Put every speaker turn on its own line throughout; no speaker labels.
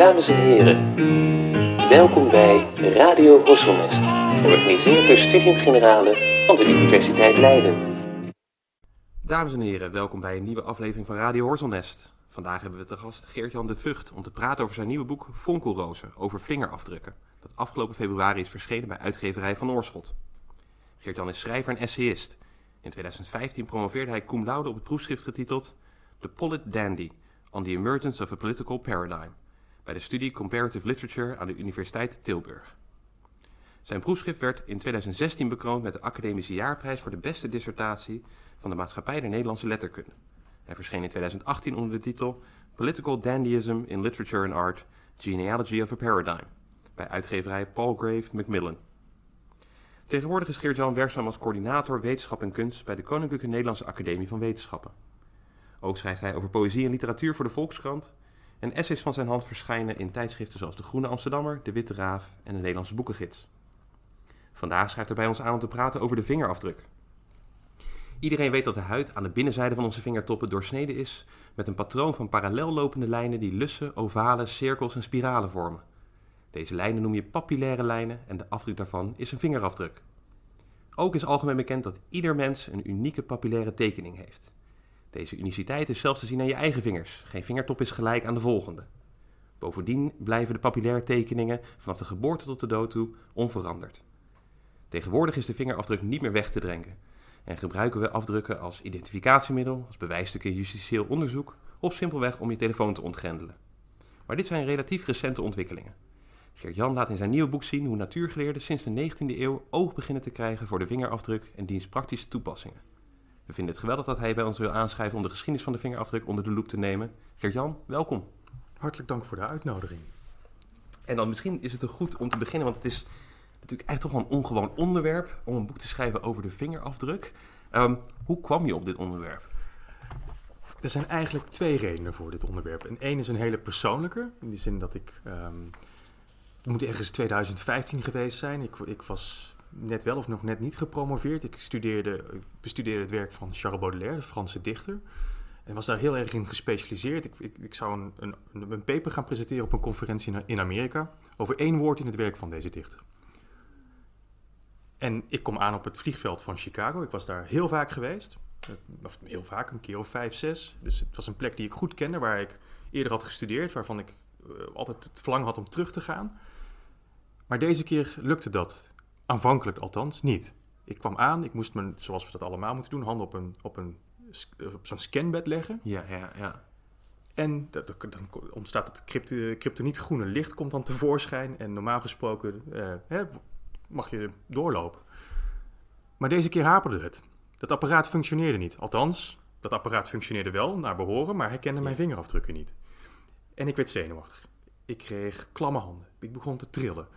Dames en heren, welkom bij Radio Horselnest, georganiseerd door Studium Generale van de Universiteit Leiden.
Dames en heren, welkom bij een nieuwe aflevering van Radio Horselnest. Vandaag hebben we te gast Geert-Jan de Vught om te praten over zijn nieuwe boek Vonkelrozen over vingerafdrukken, dat afgelopen februari is verschenen bij uitgeverij Van Oorschot. Geert-Jan is schrijver en essayist. In 2015 promoveerde hij cum laude op het proefschrift getiteld The Polit Dandy on the Emergence of a Political Paradigm bij de studie Comparative Literature aan de Universiteit Tilburg. Zijn proefschrift werd in 2016 bekroond met de Academische Jaarprijs voor de beste dissertatie van de Maatschappij der Nederlandse Letterkunde. Hij verscheen in 2018 onder de titel Political Dandyism in Literature and Art, Genealogy of a Paradigm, bij uitgeverij Palgrave Macmillan. Tegenwoordig is Geert-Jan werkzaam als coördinator wetenschap en kunst bij de Koninklijke Nederlandse Academie van Wetenschappen. Ook schrijft hij over poëzie en literatuur voor de Volkskrant. En essays van zijn hand verschijnen in tijdschriften zoals De Groene Amsterdammer, De Witte Raaf en de Nederlandse Boekengids. Vandaag schrijft hij bij ons aan om te praten over de vingerafdruk. Iedereen weet dat de huid aan de binnenzijde van onze vingertoppen doorsneden is met een patroon van parallel lopende lijnen die lussen, ovalen, cirkels en spiralen vormen. Deze lijnen noem je papillaire lijnen en de afdruk daarvan is een vingerafdruk. Ook is algemeen bekend dat ieder mens een unieke papillaire tekening heeft. Deze uniciteit is zelfs te zien aan je eigen vingers. Geen vingertop is gelijk aan de volgende. Bovendien blijven de papillaire tekeningen vanaf de geboorte tot de dood toe onveranderd. Tegenwoordig is de vingerafdruk niet meer weg te drinken en gebruiken we afdrukken als identificatiemiddel, als bewijsstuk in justitieel onderzoek of simpelweg om je telefoon te ontgrendelen. Maar dit zijn relatief recente ontwikkelingen. Gert-Jan laat in zijn nieuwe boek zien hoe natuurgeleerden sinds de 19e eeuw oog beginnen te krijgen voor de vingerafdruk en diens praktische toepassingen. We vinden het geweldig dat hij bij ons wil aanschrijven om de geschiedenis van de vingerafdruk onder de loep te nemen. Gert-Jan, welkom.
Hartelijk dank voor de uitnodiging.
En dan misschien is het er goed om te beginnen, want het is natuurlijk eigenlijk toch wel een ongewoon onderwerp om een boek te schrijven over de vingerafdruk. Ehm, hoe kwam je op dit onderwerp?
Er zijn eigenlijk twee redenen voor dit onderwerp. En één is een hele persoonlijke, in die zin dat ik. Um, het moet ergens 2015 geweest zijn. Ik, ik was net wel of nog net niet gepromoveerd. Ik studeerde, bestudeerde het werk van Charles Baudelaire, de Franse dichter. En was daar heel erg in gespecialiseerd. Ik, ik, zou een, een, een, paper gaan presenteren op een conferentie in Amerika over één woord in het werk van deze dichter. En ik kom aan op het vliegveld van Chicago. Ik was daar heel vaak geweest. Of heel vaak, een keer of vijf, zes. Dus het was een plek die ik goed kende, waar ik eerder had gestudeerd, waarvan ik uh, altijd het verlangen had om terug te gaan. Maar deze keer lukte dat. Aanvankelijk althans niet. Ik kwam aan, ik moest me, zoals we dat allemaal moeten doen, handen op, een, op, een, op zo'n scanbed leggen.
Ja, ja, ja.
En dan ontstaat het kryptoniet groene licht komt dan tevoorschijn. En normaal gesproken hè, mag je doorlopen. Maar deze keer haperde het. Dat apparaat functioneerde niet. Althans, dat apparaat functioneerde wel, naar behoren, maar hij kende mijn vingerafdrukken niet. En ik werd zenuwachtig. Ik kreeg klamme handen. Ik begon te trillen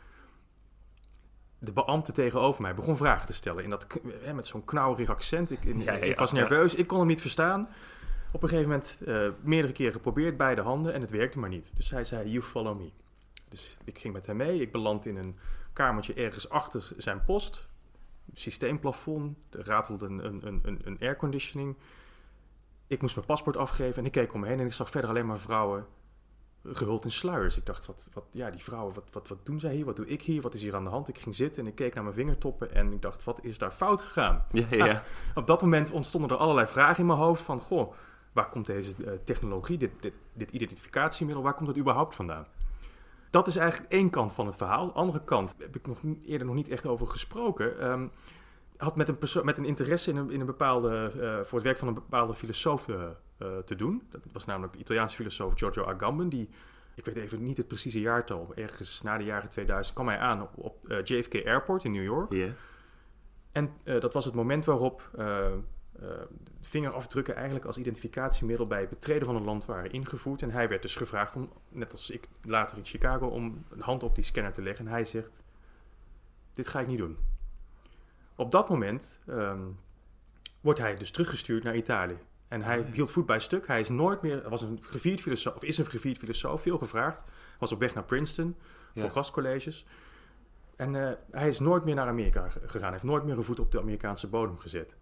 de beambte tegenover mij begon vragen te stellen. In dat, hè, met zo'n knauwerig accent. Ik, ik was nerveus, ik kon hem niet verstaan. Op een gegeven moment uh, meerdere keren geprobeerd, beide handen, en het werkte maar niet. Dus hij zei, you follow me. Dus ik ging met hem mee. Ik beland in een kamertje ergens achter zijn post. Systeemplafond, er ratelde een, een, een, een airconditioning. Ik moest mijn paspoort afgeven en ik keek om me heen en ik zag verder alleen maar vrouwen gehuld in sluiers. Ik dacht, wat, wat, ja, die vrouwen, wat, wat, wat doen zij hier? Wat doe ik hier? Wat is hier aan de hand? Ik ging zitten en ik keek naar mijn vingertoppen en ik dacht, wat is daar fout gegaan?
Ja, ja. Ah,
op dat moment ontstonden er allerlei vragen in mijn hoofd van, goh, waar komt deze uh, technologie, dit, dit, dit, identificatiemiddel, waar komt het überhaupt vandaan? Dat is eigenlijk één kant van het verhaal. De andere kant heb ik nog eerder nog niet echt over gesproken. Um, had met een, met een interesse in een, in een bepaalde, uh, voor het werk van een bepaalde filosoof uh, te doen. Dat was namelijk de Italiaanse filosoof Giorgio Agamben, die, ik weet even niet het precieze jaartal, ergens na de jaren 2000 kwam hij aan op, uh, JFK Airport in New York.
Yeah.
En uh, dat was het moment waarop vingerafdrukken eigenlijk als identificatiemiddel bij het betreden van een land waren ingevoerd. En hij werd dus gevraagd om, net als ik later in Chicago, om een hand op die scanner te leggen. En hij zegt, dit ga ik niet doen. Op dat moment um, wordt hij dus teruggestuurd naar Italië. En hij hield voet bij stuk. Hij is nooit meer, was een gevierd filosoof, of is een gevierd filosoof, veel gevraagd. Was op weg naar Princeton voor gastcolleges. En uh, hij is nooit meer naar Amerika gegaan. Hij heeft nooit meer een voet op de Amerikaanse bodem gezet.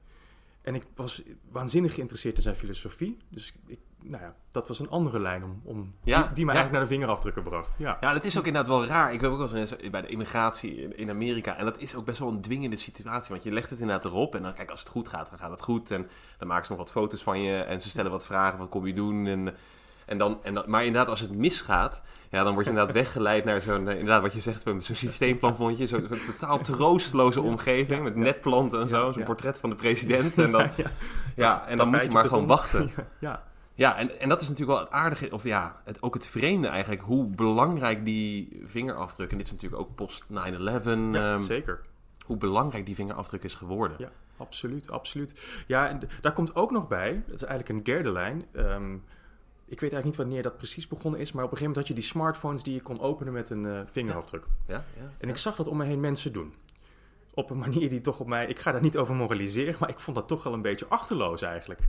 En ik was waanzinnig geïnteresseerd in zijn filosofie. Dus ik, nou ja, dat was een andere lijn om, om
Ja,
die, die mij
ja.
eigenlijk naar de vingerafdrukken bracht. Ja,
Ja, dat is ook inderdaad wel raar. Ik heb ook wel eens bij de immigratie in, in Amerika. En dat is ook best wel een dwingende situatie. Want je legt het inderdaad erop. En dan, kijk, als het goed gaat, dan gaat het goed. En dan maken ze nog wat foto's van je. En ze stellen wat vragen. Wat kom je doen? En, en dan, en dan, maar inderdaad, als het misgaat. Ja, dan word je inderdaad weggeleid naar zo'n, eh, inderdaad wat je zegt, zo'n systeemplanvondje. Zo'n zo'n totaal troosteloze omgeving.
Ja,
met netplanten en zo. Zo'n portret van de president. En dan,
ja,
en dan moet je maar gewoon wachten.
ja.
Ja, en, en dat is natuurlijk wel het aardige, of ja, het, ook het vreemde eigenlijk, hoe belangrijk die vingerafdruk, en dit is natuurlijk ook post 9-11,
Ja,
ehm,
zeker.
hoe belangrijk die vingerafdruk is geworden.
Ja, absoluut, absoluut. Ja, en daar komt ook nog bij, dat is eigenlijk een derde lijn. ehm, ik weet eigenlijk niet wanneer dat precies begonnen is, maar op een gegeven moment had je die smartphones die je kon openen met een eh, vingerafdruk.
Ja, ja.
En ik zag dat om me heen mensen doen. Op een manier die toch op mij, ik ga daar niet over moraliseren, maar ik vond dat toch wel een beetje achterloos eigenlijk.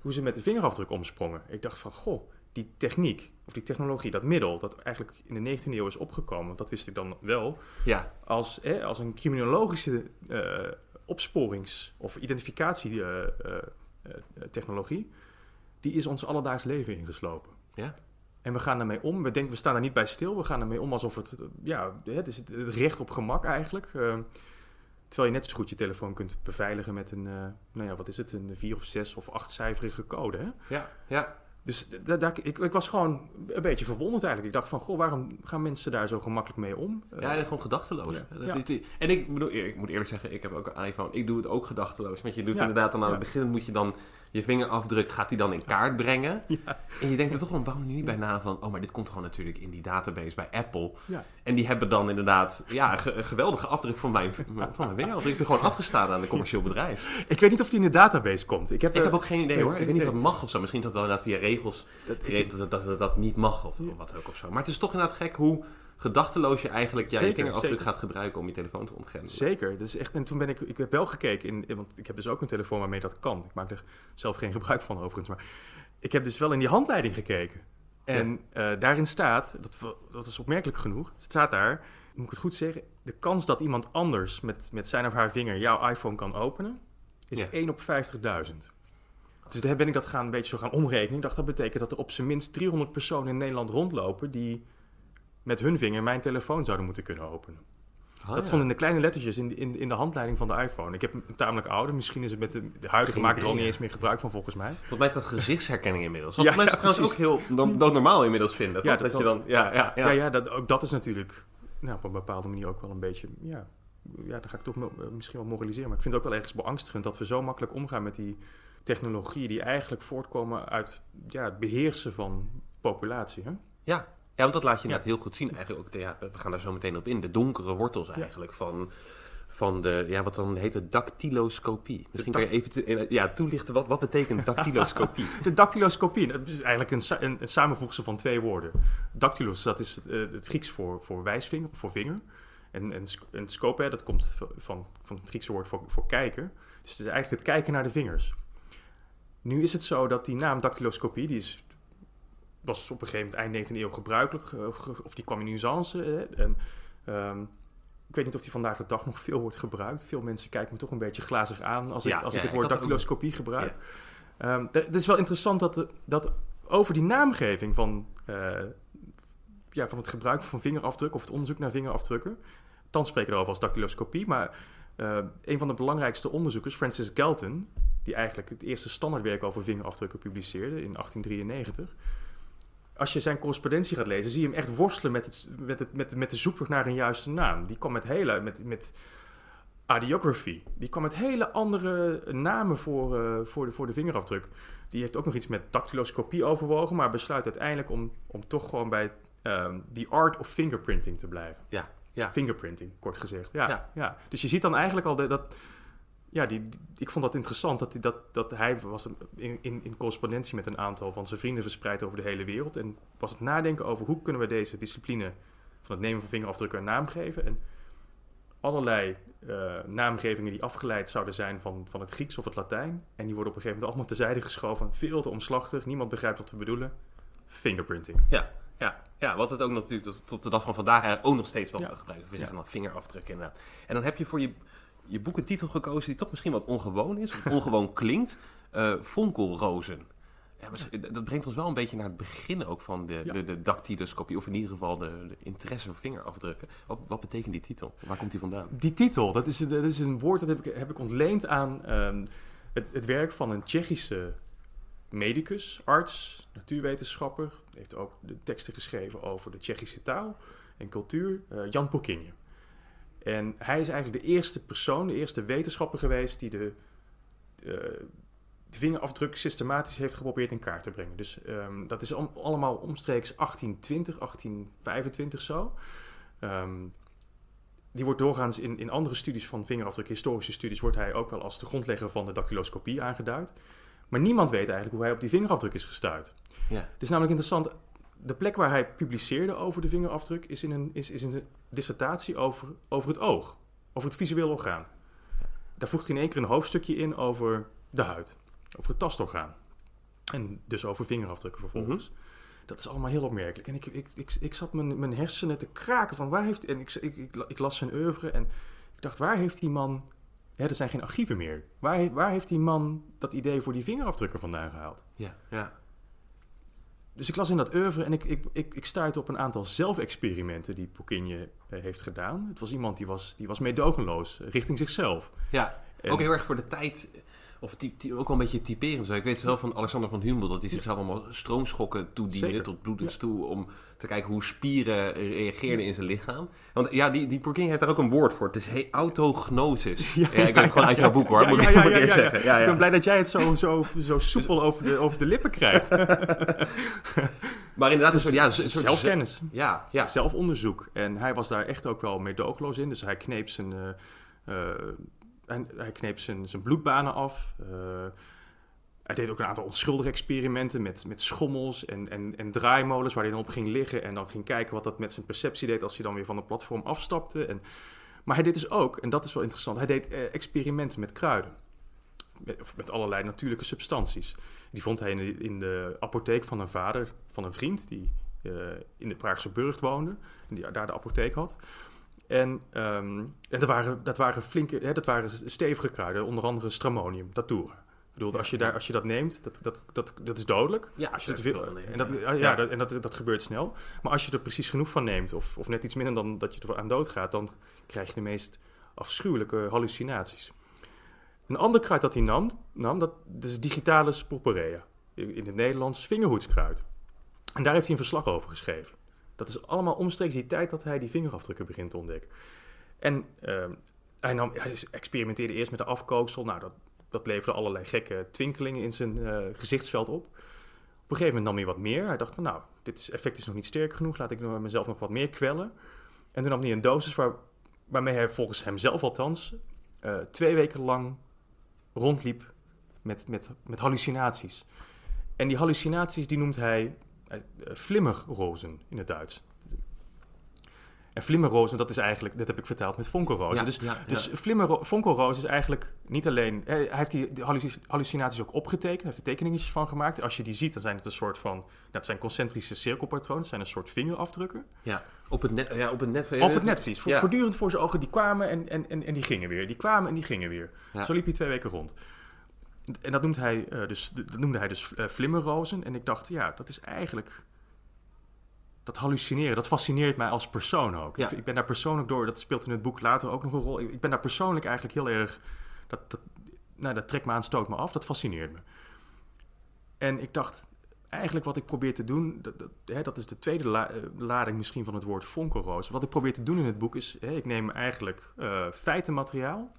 Hoe ze met de vingerafdruk omsprongen. Ik dacht van, goh, die techniek, of die technologie, dat middel, dat eigenlijk in de 19e eeuw is opgekomen, want dat wist ik dan wel,
ja,
als, eh, als een criminologische eh, opsporings- of identificatietechnologie, die is ons alledaags leven ingeslopen.
ja.
En we gaan daarmee om. We denken, we staan er niet bij stil. We gaan ermee om alsof het, eh, ja, het is het recht op gemak eigenlijk. Eh, terwijl je net zo goed je telefoon kunt beveiligen met een, eh, nou ja, wat is het, een vier of zes of achtcijferige code. Hè?
ja, ja.
Dus da- daar- ik, ik was gewoon een beetje verwonderd eigenlijk. Ik dacht van, goh, waarom gaan mensen daar zo gemakkelijk mee om?
Ja, gewoon gedachteloos.
Ja.
Dat-
Ja.
dit- En ik, bedoel, ik moet eerlijk zeggen, ik heb ook een iPhone. Ik doe het ook gedachteloos. Want je doet
Ja.
inderdaad dan aan het begin, moet je dan je vingerafdruk, gaat die dan in kaart brengen.
Ja.
En je denkt er toch bepaalde manier niet bij na van, oh, maar dit komt gewoon natuurlijk in die database bij Apple.
Ja.
En die hebben dan inderdaad ja, een, ge- een geweldige afdruk van mijn, van mijn vingerafdruk. Ik ben gewoon afgestaan aan een commercieel bedrijf.
Ik weet niet of die in de database komt. Ik heb,
Ik heb ook geen idee hoor. Ik weet niet of dat mag of zo. Misschien dat wel inderdaad via regels geregeld dat, dat, dat dat niet mag of, of wat ook of zo. Maar het is toch inderdaad gek hoe gedachteloos je eigenlijk ja, je
Zeker,
vingerafdruk
zeker.
gaat gebruiken om je telefoon te ontgrendelen.
Zeker. Is echt, en toen ben ik, ik heb wel gekeken, in, want ik heb dus ook een telefoon waarmee dat kan. Ik maak er zelf geen gebruik van overigens, maar ik heb dus wel in die handleiding gekeken. En eh, daarin staat, dat, dat is opmerkelijk genoeg, het staat daar, moet ik het goed zeggen, de kans dat iemand anders met, met zijn of haar vinger jouw iPhone kan openen, is
Ja.
1 op 50.000. Dus daar ben ik dat gaan, een beetje zo gaan omrekenen. Ik dacht, dat betekent dat er op zijn minst 300 personen in Nederland rondlopen die met hun vinger mijn telefoon zouden moeten kunnen openen.
Oh,
dat
ja.
stond in de kleine lettertjes in, in, in de handleiding van de iPhone. Ik heb een tamelijk oude. Misschien is het met de, de huidige maakt er al niet eens meer gebruik van, volgens mij.
Volgens mij is dat gezichtsherkenning inmiddels. Wat
Ja,
mensen
ja,
trouwens ook heel no- doodnormaal inmiddels vinden.
Ja, dat
dat, je dan, ja, ja, ja.
Ja, ja, dat, ook dat is natuurlijk nou, op een bepaalde manier ook wel een beetje... Ja, ja dan ga ik toch eh, misschien wel moraliseren. Maar ik vind het ook wel ergens beangstigend dat we zo makkelijk omgaan met die technologieën... die eigenlijk voortkomen uit ja, het beheersen van populatie. Hè?
Ja. Ja, want dat laat je inderdaad heel goed zien. Eigenlijk ook, ja, we gaan daar zo meteen op in. De donkere wortels eigenlijk van, van de, ja, wat dan heet het, dactyloscopie. Misschien kan je even te- eh, ja, toelichten, wat, wat betekent dactyloscopie?
De dactyloscopie, dat is eigenlijk een, een, een samenvoegsel van twee woorden. Dactylos, dat is het, eh, het Grieks voor, voor wijsvinger, voor vinger. En, en, en scope, dat komt van, van het Griekse woord voor, voor kijken. Dus het is eigenlijk het kijken naar de vingers. Nu is het zo dat die naam dactyloscopie, die is, was op een gegeven moment eind 19e eeuw gebruikelijk, eh, of die kwam in usance. eh, en, ehm, ik weet niet of die vandaag de dag nog veel wordt gebruikt. Veel mensen kijken me toch een beetje glazig aan als ik,
Ja,
als
ja,
ik het woord
ook-
dactyloscopie gebruik. Ehm, d- het is wel interessant dat, de- dat over die naamgeving van, eh, ja, van het gebruik van vingerafdruk of het onderzoek naar vingerafdrukken. Thans spreken we erover als dactyloscopie, maar eh, een van de belangrijkste onderzoekers, Francis Galton, die eigenlijk het eerste standaardwerk over vingerafdrukken publiceerde in 1893. Als je zijn correspondentie gaat lezen, zie je hem echt worstelen met, het, met, het, met, met de zoektocht naar een juiste naam. Die kwam met hele, met, met adiography. Die kwam met hele andere namen voor, eh, voor, de, voor de vingerafdruk. Die heeft ook nog iets met dactyloscopie overwogen, maar besluit uiteindelijk om, om toch gewoon bij ehm the art of fingerprinting te blijven.
Ja, ja.
Fingerprinting, kort gezegd. Ja,
Ja.
ja. Dus je ziet dan eigenlijk al de- dat. Ja, die, die- ik vond dat interessant dat, hij- dat, dat hij was in, in, in correspondentie met een aantal van zijn vrienden verspreid over de hele wereld. En was het nadenken over hoe kunnen we deze discipline van het nemen van vingerafdrukken een naam geven. En allerlei eh, naamgevingen die afgeleid zouden zijn van, van het Grieks of het Latijn. En die worden op een gegeven moment allemaal terzijde geschoven. Veel te omslachtig, niemand begrijpt wat we bedoelen. Fingerprinting.
Ja, ja, ja, wat het ook natuurlijk tot, tot de dag van vandaag ook nog steeds wel
Ja.
gebruiken. We
Ja.
zeggen dan vingerafdruk inderdaad. En dan heb je voor je je boek een titel gekozen die toch misschien wat ongewoon is, of ongewoon klinkt. eh Vonkelrozen. Ja, maar dat brengt ons wel een beetje naar het begin ook van de,
Ja.
de, de dactyloscopie, of in ieder geval de, de interesse vingerafdrukken. Wat, wat betekent die titel? Waar komt die vandaan?
Die titel, dat is, dat is een woord dat heb ik, heb ik ontleend aan ehm, het, het werk van een Tsjechische medicus, arts, natuurwetenschapper. Hij heeft ook de teksten geschreven over de Tsjechische taal en cultuur, eh, Jan Pokinje. En hij is eigenlijk de eerste persoon, de eerste wetenschapper geweest die de, eh, de vingerafdruk systematisch heeft geprobeerd in kaart te brengen. Dus ehm, dat is om- allemaal omstreeks 1820, 1825 zo. Ehm, die wordt doorgaans in, in andere studies van vingerafdruk, historische studies, wordt hij ook wel als de grondlegger van de dactyloscopie aangeduid. Maar niemand weet eigenlijk hoe hij op die vingerafdruk is gestuurd.
Ja.
Het is namelijk interessant, de plek waar hij publiceerde over de vingerafdruk is in een, is, is in zijn dissertatie over, over het oog, over het visueel orgaan. Daar voegt hij in één keer een hoofdstukje in over de huid, over het tastorgaan. En dus over vingerafdrukken vervolgens. Dat is allemaal heel opmerkelijk. En ik, ik, ik, ik zat mijn, mijn hersenen te kraken van waar heeft... En ik, ik, ik, ik las zijn oeuvre en ik dacht, waar heeft die man... Hè, er zijn geen archieven meer. Waar, heeft- waar heeft die man dat idee voor die vingerafdrukken vandaan gehaald?
Ja, ja.
Dus ik las in dat oeuvre en ik, ik, ik, ik stuitte op een aantal zelfexperimenten die Pokinje eh, heeft gedaan. Het was iemand die was, die was meedogenloos eh, richting zichzelf.
ja.
En-
ook heel erg voor de tijd, of ty- ty- ook wel een beetje typerend. zo. Ik weet zelf van Alexander van Humboldt dat hij zichzelf allemaal stroomschokken toediende,
Zeker.
tot bloedens toe, om te kijken hoe spieren reageerden in zijn lichaam. Want ja, die, die heeft daar ook een woord voor. Het is he- autognosis. Ja, ik weet het gewoon uit jouw boek hoor, moet ik eerst
ja,
zeggen.
ja.
Ja,
Ik ben blij dat jij het zo, zo, zo soepel over de, over de lippen krijgt.
Maar inderdaad, een soort, ja, een soort
Zelfkennis.
Ja, ja.
zelfonderzoek. En hij was daar echt ook wel meedogenloos in. Dus hij kneep zijn, eh, eh, hij, hij kneep zijn, zijn bloedbanen af. Eh, hij deed ook een aantal onschuldige experimenten met, met schommels en, en, en draaimolens waar hij dan op ging liggen. En dan ging kijken wat dat met zijn perceptie deed als hij dan weer van het platform afstapte. En, maar hij deed dus ook, en dat is wel interessant, hij deed eh, experimenten met kruiden. Met, of met allerlei natuurlijke substanties. Die vond hij in de, in de apotheek van een vader, van een vriend, die eh, in de Praagse Burgt woonde. En die daar de apotheek had. En, ehm, en dat, waren, dat waren flinke, hè, dat waren stevige kruiden, onder andere stramonium, datura. Ik bedoel, als je, daar, als je dat neemt, dat, dat, dat, dat is dodelijk.
Ja,
Als je veel,
neemt,
en dat,
ja.
dat, en dat, dat gebeurt snel. Maar als je er precies genoeg van neemt, of, of net iets minder dan dat je er aan dood gaat, dan krijg je de meest afschuwelijke hallucinaties. Een ander kruid dat hij nam, nam dat, dat is digitalis purpurea. In in het Nederlands vingerhoedskruid. En daar heeft hij een verslag over geschreven. Dat is allemaal omstreeks die tijd dat hij die vingerafdrukken begint te ontdekken. En ehm, hij, nam, hij experimenteerde eerst met de afkooksel. Nou, dat, dat leverde allerlei gekke twinkelingen in zijn eh, gezichtsveld op. Op een gegeven moment nam hij wat meer. Hij dacht van, nou, dit effect is nog niet sterk genoeg. Laat ik mezelf nog wat meer kwellen. En toen nam hij een dosis waar, waarmee hij volgens hemzelf althans... eh, twee weken lang rondliep met, met, met hallucinaties. En die hallucinaties die noemt hij flimmerrozen in het Duits. En flimmerrozen, dat is eigenlijk, dat heb ik vertaald met vonkelrozen.
Ja,
dus
ja, ja.
dus flimmerro- vonkelroos is eigenlijk niet alleen... eh, Hij heeft die, die halluci- hallucinaties ook opgetekend. Hij heeft er tekeningetjes van gemaakt. Als je die ziet, dan zijn het een soort van... Dat zijn concentrische cirkelpatronen. Het zijn een soort vingerafdrukken.
ja. Op het net, ja, op het net.
Op het netvlies. Voortdurend voor zijn ogen. Die kwamen en, en, en, en die gingen weer. Die kwamen en die gingen weer. Zo liep hij twee weken rond. En dat, noemt hij, eh, dus, dat noemde hij dus eh, flimmerrozen. En ik dacht, ja, dat is eigenlijk... Dat hallucineren, dat fascineert mij als persoon ook.
Ja.
Ik, ik ben daar persoonlijk door, dat speelt in het boek later ook nog een rol. Ik, ik ben daar persoonlijk eigenlijk heel erg... Dat, dat, nou, dat trekt me aan, stoot me af, dat fascineert me. En ik dacht, eigenlijk wat ik probeer te doen... Dat, dat, hè, dat is de tweede la- eh, lading misschien van het woord vonkelroos. Wat ik probeer te doen in het boek is... Hè, ik neem eigenlijk eh, feitenmateriaal...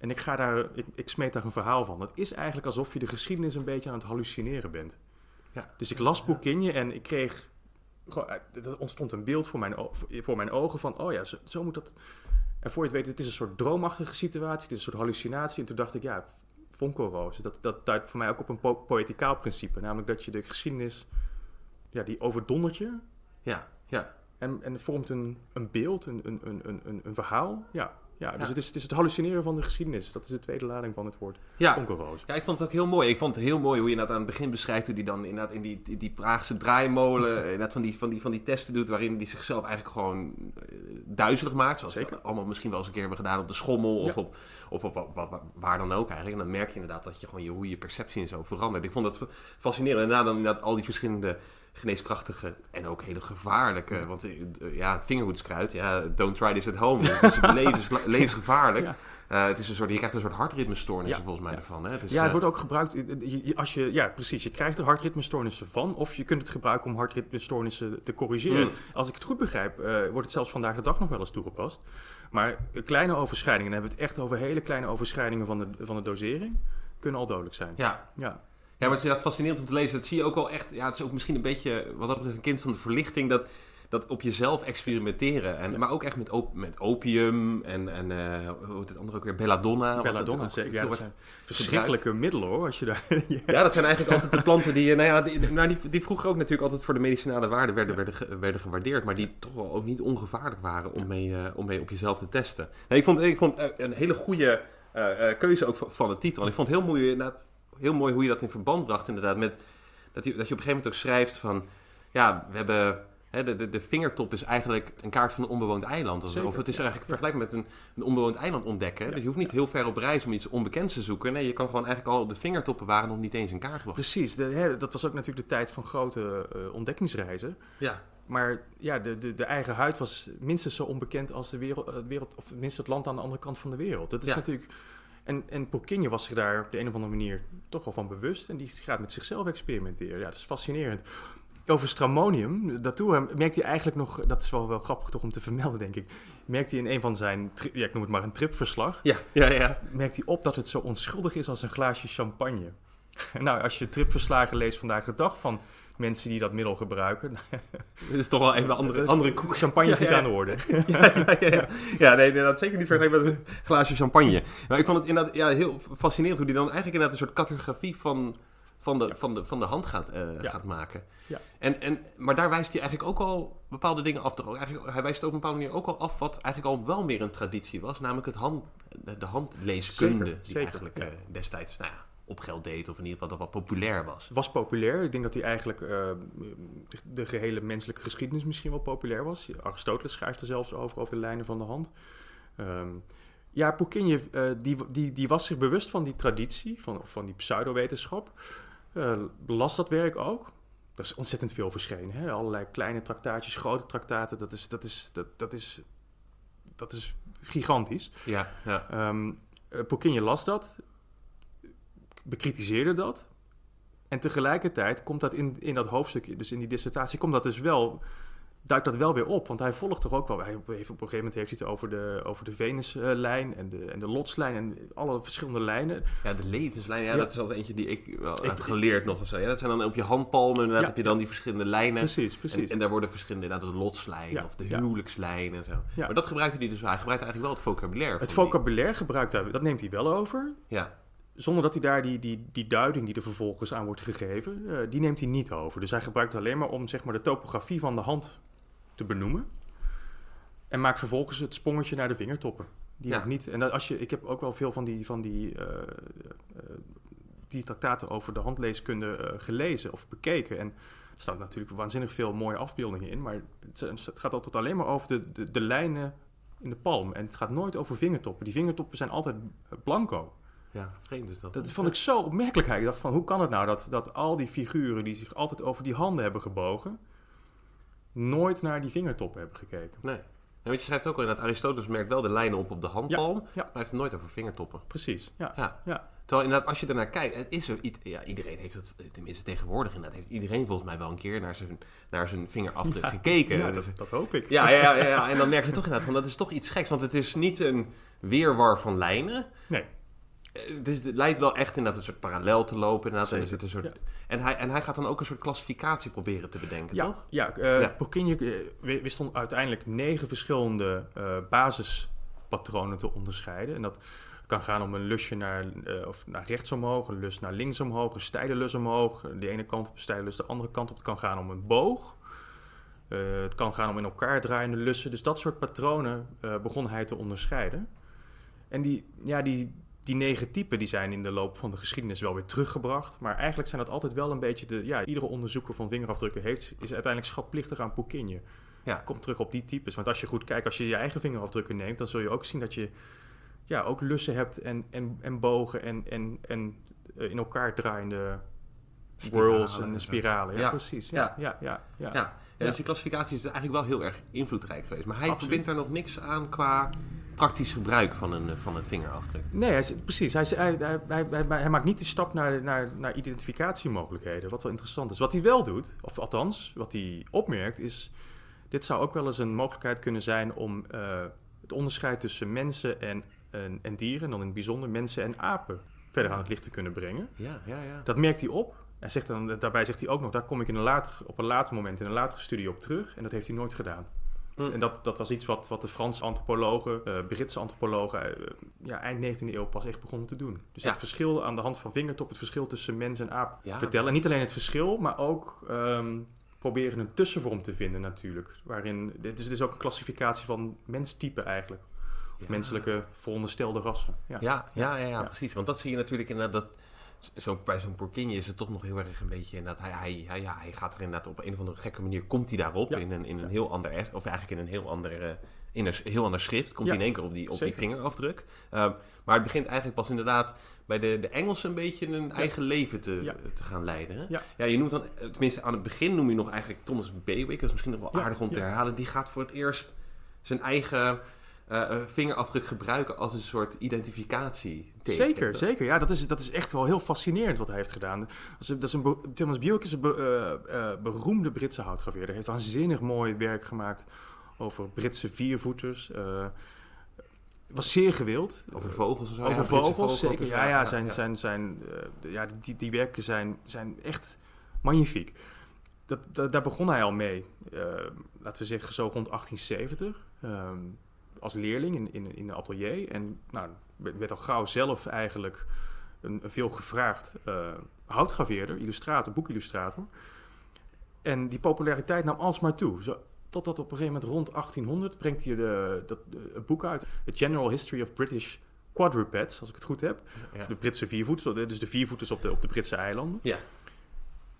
En ik, ga daar, ik, ik smeet daar een verhaal van. Het is eigenlijk alsof je de geschiedenis een beetje aan het hallucineren bent.
Ja.
Dus ik las Boekinje en ik kreeg... eh, Er ontstond een beeld voor mijn, voor mijn ogen van... Oh ja, zo, zo moet dat... En voor je het weet, het is een soort droomachtige situatie. Het is een soort hallucinatie. En toen dacht ik, ja, Vonkelroos. Dat, dat duidt voor mij ook op een po poëticaal principe. Namelijk dat je de geschiedenis... Ja, die overdondert je.
Ja, ja.
En, en vormt een, een beeld, een, een, een, een, een verhaal. Ja, ja, dus
Ja.
Het, is, het is het hallucineren van de geschiedenis. Dat is de tweede lading van het woord
Ja. Ja, ik vond het ook heel mooi. Ik vond het heel mooi hoe je inderdaad aan het begin beschrijft hoe hij dan inderdaad in die, die, die Praagse draaimolen inderdaad van die, van, die, van die testen doet waarin hij zichzelf eigenlijk gewoon eh, duizelig maakt. Zoals
Zeker.
we allemaal misschien wel eens een keer hebben gedaan op de schommel of,
Ja.
op, of op, op- op- waar dan ook eigenlijk. En dan merk je inderdaad dat je gewoon je, hoe je perceptie en zo verandert. Ik vond dat fa- fascinerend. En daarna dan inderdaad al die verschillende geneeskrachtige en ook hele gevaarlijke. Want eh, ja, vingerhoedskruid, ja, don't try this at home. Het is levens, levensgevaarlijk.
Ja.
Eh, het is een soort, je krijgt een soort hartritmestoornissen
Ja.
volgens mij ervan. Hè? Het is,
Ja, het
eh,
wordt ook gebruikt als je, ja, precies. Je krijgt er hartritmestoornissen van, of je kunt het gebruiken om hartritmestoornissen te corrigeren.
Mm.
Als ik het goed begrijp, wordt het zelfs vandaag de dag nog wel eens toegepast. Maar kleine overschrijdingen, dan hebben we het echt over hele kleine overschrijdingen van de, van de dosering, kunnen al dodelijk zijn.
Ja,
Ja,
maar het is inderdaad fascinerend om te lezen. Dat zie je ook wel echt. Ja, het is ook misschien een beetje, wat dat betreft, een kind van de verlichting. Dat, dat op jezelf experimenteren. En, Maar ook echt met, op, met opium en, en eh, hoe heet het andere ook weer? Belladonna.
belladonna zeker. Ja, dat zijn verschrikkelijke middelen hoor, als je daar... ja.
Ja, dat zijn eigenlijk altijd de planten die, eh, nou ja, die, nou, die, die vroeger ook natuurlijk altijd voor de medicinale waarde werden, werden, werden gewaardeerd, maar die toch wel ook niet ongevaarlijk waren om mee, eh, om mee op jezelf te testen. Nee, ik vond, ik vond een hele goede keuze ook van, van de titel. En ik vond het heel mooi, inderdaad, heel mooi hoe je dat in verband bracht, inderdaad, met dat je, dat je op een gegeven moment ook schrijft van, ja, we hebben... Hè, de, de, de vingertop is eigenlijk een kaart van een onbewoond eiland. Of,
Zeker,
of het is
ja.
eigenlijk vergelijkbaar met een, een onbewoond eiland ontdekken. Dus je hoeft niet heel ver op reis om iets onbekends te zoeken. Nee, je kan gewoon eigenlijk al... De vingertoppen waren nog niet eens in kaart gebracht.
Precies, de, hè, dat was ook natuurlijk de tijd van grote eh, ontdekkingsreizen.
Ja,
Maar ja, de, de, de eigen huid was minstens zo onbekend als de wereld, eh, wereld, of minstens het land aan de andere kant van de wereld. Dat is
Ja.
natuurlijk. En, en was zich daar op de een of andere manier toch wel van bewust. En die gaat met zichzelf experimenteren. Ja, dat is fascinerend. Over stramonium, daartoe merkt hij eigenlijk nog, dat is wel, wel grappig toch om te vermelden, denk ik. Merkt hij in een van zijn, ja, ik noem het maar een tripverslag,
ja, ja. ja.
merkt hij op dat het zo onschuldig is als een glaasje champagne. nou, als je tripverslagen leest vandaag de dag van mensen die dat middel gebruiken,
Dit is toch wel even een andere, andere koek.
champagne is
Ja,
niet
ja.
aan de orde.
Ja, ja, ja, ja. ja nee, dat zeker niet vergelijkbaar met een glaasje champagne. Maar ik vond het inderdaad ja, heel fascinerend hoe hij dan eigenlijk inderdaad een soort cartografie van, van, de, van, de, van de hand gaat, eh, gaat maken.
Ja.
En, en, maar daar wijst hij eigenlijk ook al bepaalde dingen af. Toch? ook Eigenlijk, hij wijst op een bepaalde manier ook al af wat eigenlijk al wel meer een traditie was. Namelijk het hand, de, de handleeskunde
Zeker,
die
zeker,
eigenlijk eh, destijds nou ja, op geld deed. Of in ieder geval dat wat populair was.
was populair. Ik denk dat hij eigenlijk eh, de, de gehele menselijke geschiedenis misschien wel populair was. Aristoteles schrijft er zelfs over, over de lijnen van de hand. Ehm, ja, Pochinje, eh, die, die, die was zich bewust van die traditie, van, van die pseudowetenschap. Eh las dat werk ook. Dat is ontzettend veel verschenen. Hè? Allerlei kleine traktaatjes, grote traktaten. Dat is, dat is, dat, dat is, dat is gigantisch.
Ja, ja.
Ehm eh, las dat, bekritiseerde dat. En tegelijkertijd komt dat in, in dat hoofdstuk, dus in die dissertatie, komt dat dus wel, duikt dat wel weer op. Want hij volgt toch ook wel, hij heeft, op een gegeven moment heeft hij het over de, over de Venuslijn en de, en de Lotslijn en alle verschillende lijnen.
Ja, de levenslijn, ja,
Ja.
dat is altijd eentje die ik wel
Ik-
heb geleerd nog of zo. Ja, dat zijn dan op je handpalmen, inderdaad
Ja.
heb je dan die verschillende lijnen.
Precies,
En,
precies.
en daar worden verschillende, inderdaad, de lotslijn of de huwelijkslijn en zo.
Ja.
Maar dat gebruikte hij dus wel. Hij gebruikte eigenlijk wel het vocabulaire.
het
die-
vocabulaire gebruikt hij, dat neemt hij wel over.
Ja,
Zonder dat hij daar die, die, die duiding die er vervolgens aan wordt gegeven, eh, die neemt hij niet over. Dus hij gebruikt het alleen maar om zeg maar, de topografie van de hand te benoemen. En maakt vervolgens het sprongetje naar de vingertoppen. Die
Ja.
niet. En als je, ik heb ook wel veel van die, van die, eh, die traktaten over de handleeskunde gelezen of bekeken. En er staan natuurlijk waanzinnig veel mooie afbeeldingen in. Maar het, het gaat altijd alleen maar over de, de, de lijnen in de palm. En het gaat nooit over vingertoppen. Die vingertoppen zijn altijd blanco.
Ja, vreemd is dat.
Dat vond ik zo opmerkelijk. Ik dacht van, hoe kan het nou dat, dat al die figuren die zich altijd over die handen hebben gebogen, nooit naar die vingertoppen hebben gekeken?
Nee. En want je schrijft ook al inderdaad, Aristoteles merkt wel de lijnen op op de handpalm, maar
ja.
hij heeft het nooit over vingertoppen.
Precies, ja.
Ja.
ja.
Terwijl inderdaad, als je ernaar kijkt, het is er, iets- ja, iedereen heeft het, tenminste tegenwoordig inderdaad, heeft iedereen volgens mij wel een keer naar zijn, naar zijn vingerafdruk gekeken.
Ja,
Dus-
dat, dat hoop ik.
Ja, ja, ja, ja, en dan merk je toch inderdaad van dat is toch iets geks. Want het is niet een weerwar van lijnen.
Nee,
Eh, Het, lijkt wel echt inderdaad een soort parallel te lopen. Inderdaad. En, een soort,
ja.
en, hij, en hij gaat dan ook een soort klassificatie proberen te bedenken,
ja,
toch?
ja, eh
Ja.
Pochinje eh, wi- wist uiteindelijk negen verschillende eh, basispatronen te onderscheiden. En dat kan gaan om een lusje naar, of naar rechts omhoog, een lus naar links omhoog, een steile lus omhoog. De ene kant op een steile lus, de andere kant op. Het kan gaan om een boog. Het kan gaan om in elkaar draaiende lussen. Dus dat soort patronen begon hij te onderscheiden. En die, ja, die, die negen typen die zijn in de loop van de geschiedenis wel weer teruggebracht. Maar eigenlijk zijn dat altijd wel een beetje de... Ja, iedere onderzoeker van vingerafdrukken heeft, is uiteindelijk schatplichtig aan Pochinje.
Ja.
Komt terug op die types. Want als je goed kijkt, als je je eigen vingerafdrukken neemt, dan zul je ook zien dat je ja, ook lussen hebt en, en, en bogen en, en, en eh, in elkaar draaiende
Spiralen en
spiralen. Ja,
Ja.
precies. Ja, ja, ja. ja,
Ja, ja, dus die klassificatie is eigenlijk wel heel erg invloedrijk geweest. Maar hij
Absoluut.
verbindt daar nog niks aan qua praktisch gebruik van een, van een vingerafdruk.
Nee, hij, precies. Hij, hij, hij, maakt niet de stap naar, naar, naar identificatiemogelijkheden, wat wel interessant is. Wat hij wel doet, of althans, wat hij opmerkt, is... Dit zou ook wel eens een mogelijkheid kunnen zijn om eh, het onderscheid tussen mensen en, en, en dieren, en dan in het bijzonder mensen en apen, verder aan het licht te kunnen brengen.
Ja, ja, ja.
Dat merkt hij op. Hij zegt dan, daarbij zegt hij ook nog, daar kom ik in een later, op een later moment in een latere studie op terug. En dat heeft hij nooit gedaan.
Hm.
En dat, dat was iets wat, wat de Franse antropologen, eh, Britse antropologen, eh, ja, eind 19e eeuw pas echt begonnen te doen. Dus
Ja.
het verschil aan de hand van vingertop, het verschil tussen mens en aap
Ja.
vertellen. En niet alleen het verschil, maar ook ehm, proberen een tussenvorm te vinden natuurlijk. Waarin, dit is ook een klassificatie van menstype eigenlijk. Of
Ja.
menselijke veronderstelde rassen. Ja.
Ja, ja, ja, ja,
Ja.
precies. Want dat zie je natuurlijk inderdaad. Dat, zo, bij zo'n Porkinje is het toch nog heel erg een beetje. Inderdaad, hij, hij, hij, ja, hij gaat er inderdaad op een of andere gekke manier. Komt hij daarop
Ja.
in een, in een heel ander. Of eigenlijk in een heel ander. eh, in een heel ander schrift. Komt hij in één keer op die, op die vingerafdruk. Ehm, maar het begint eigenlijk pas inderdaad bij de, de Engelsen een beetje een eigen leven te, te gaan leiden. Hè?
Ja.
je noemt dan, eh, tenminste aan het begin noem je nog eigenlijk Thomas Bewick. Dat is misschien nog wel aardig om te herhalen. Die gaat voor het eerst zijn eigen eh, vingerafdruk gebruiken als een soort identificatie.
Zeker, zeker. Ja, dat is, dat is echt wel heel fascinerend wat hij heeft gedaan. Dat is, een, Thomas Buick is een be- eh, eh, beroemde Britse houtgraveerder. Hij heeft waanzinnig mooi werk gemaakt over Britse viervoeters. was zeer gewild.
Over vogels zo.
Over
ja,
vogels, zeker. Ja, ja, zijn, Zijn, zijn, ja die, die werken zijn, zijn echt magnifiek. Dat, dat, daar begon hij al mee, laten we zeggen zo rond 1870, ehm, als leerling in, in, in een atelier. En nou, werd al gauw zelf eigenlijk een, een veel gevraagd eh, houtgraveerder, illustrator, boekillustrator. En die populariteit nam alsmaar toe. Zo, totdat op een gegeven moment rond 1800 brengt hij de, dat, de- het boek uit. The General History of British Quadrupeds, als ik het goed heb.
Ja.
De Britse viervoeters, dus de viervoeters op de, op de Britse eilanden.
Ja.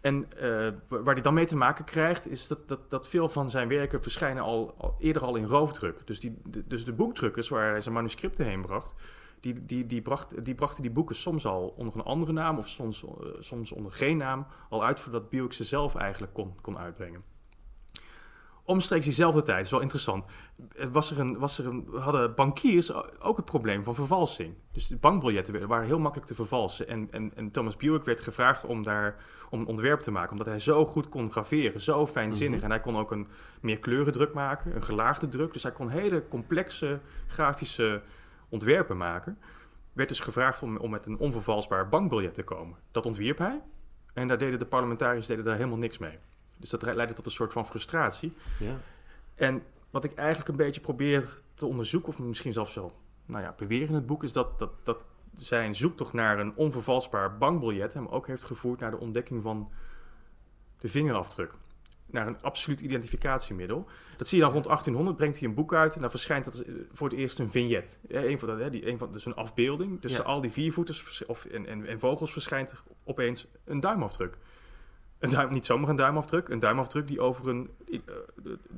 En eh, wa- waar hij dan mee te maken krijgt, is dat, dat, dat veel van zijn werken verschijnen al, eerder al in roofdruk. Dus, die, de, dus de boekdrukkers waar hij zijn manuscripten heen bracht, die, die, die, bracht, die brachten die boeken soms al onder een andere naam of soms, eh, soms onder geen naam al uit voordat Buick ze zelf eigenlijk kon, kon uitbrengen. Omstreeks diezelfde tijd, is wel interessant, eh, was er een, was er een, hadden bankiers ook het probleem van vervalsing. Dus de bankbiljetten waren heel makkelijk te vervalsen. En, en, en Thomas Buick werd gevraagd om daar om een ontwerp te maken, omdat hij zo goed kon graveren, zo fijnzinnig.
Mhm.
En hij kon ook een meer kleurendruk maken, een gelaagde druk. Dus hij kon hele complexe grafische ontwerpen maken. Werd dus gevraagd om, om met een onvervalsbaar bankbiljet te komen. Dat ontwierp hij. En daar deden de parlementariërs deden daar helemaal niks mee. Dus dat leidde tot een soort van frustratie.
Ja.
En wat ik eigenlijk een beetje probeer te onderzoeken, of misschien zelfs zo nou ja, beweren in het boek, is dat, dat, dat zijn zoektocht naar een onvervalsbaar bankbiljet hem ook heeft gevoerd naar de ontdekking van de vingerafdruk. Naar een absoluut identificatiemiddel. Dat zie je dan rond 1800, brengt hij een boek uit en dan verschijnt dat eh, voor het eerst een vignet. Een van dat, die, een van, dus een afbeelding. Tussen
Ja.
al die viervoeters of, en, en, en vogels verschijnt opeens een duimafdruk. Een duim, niet zomaar een duimafdruk, een duimafdruk die over een, eh,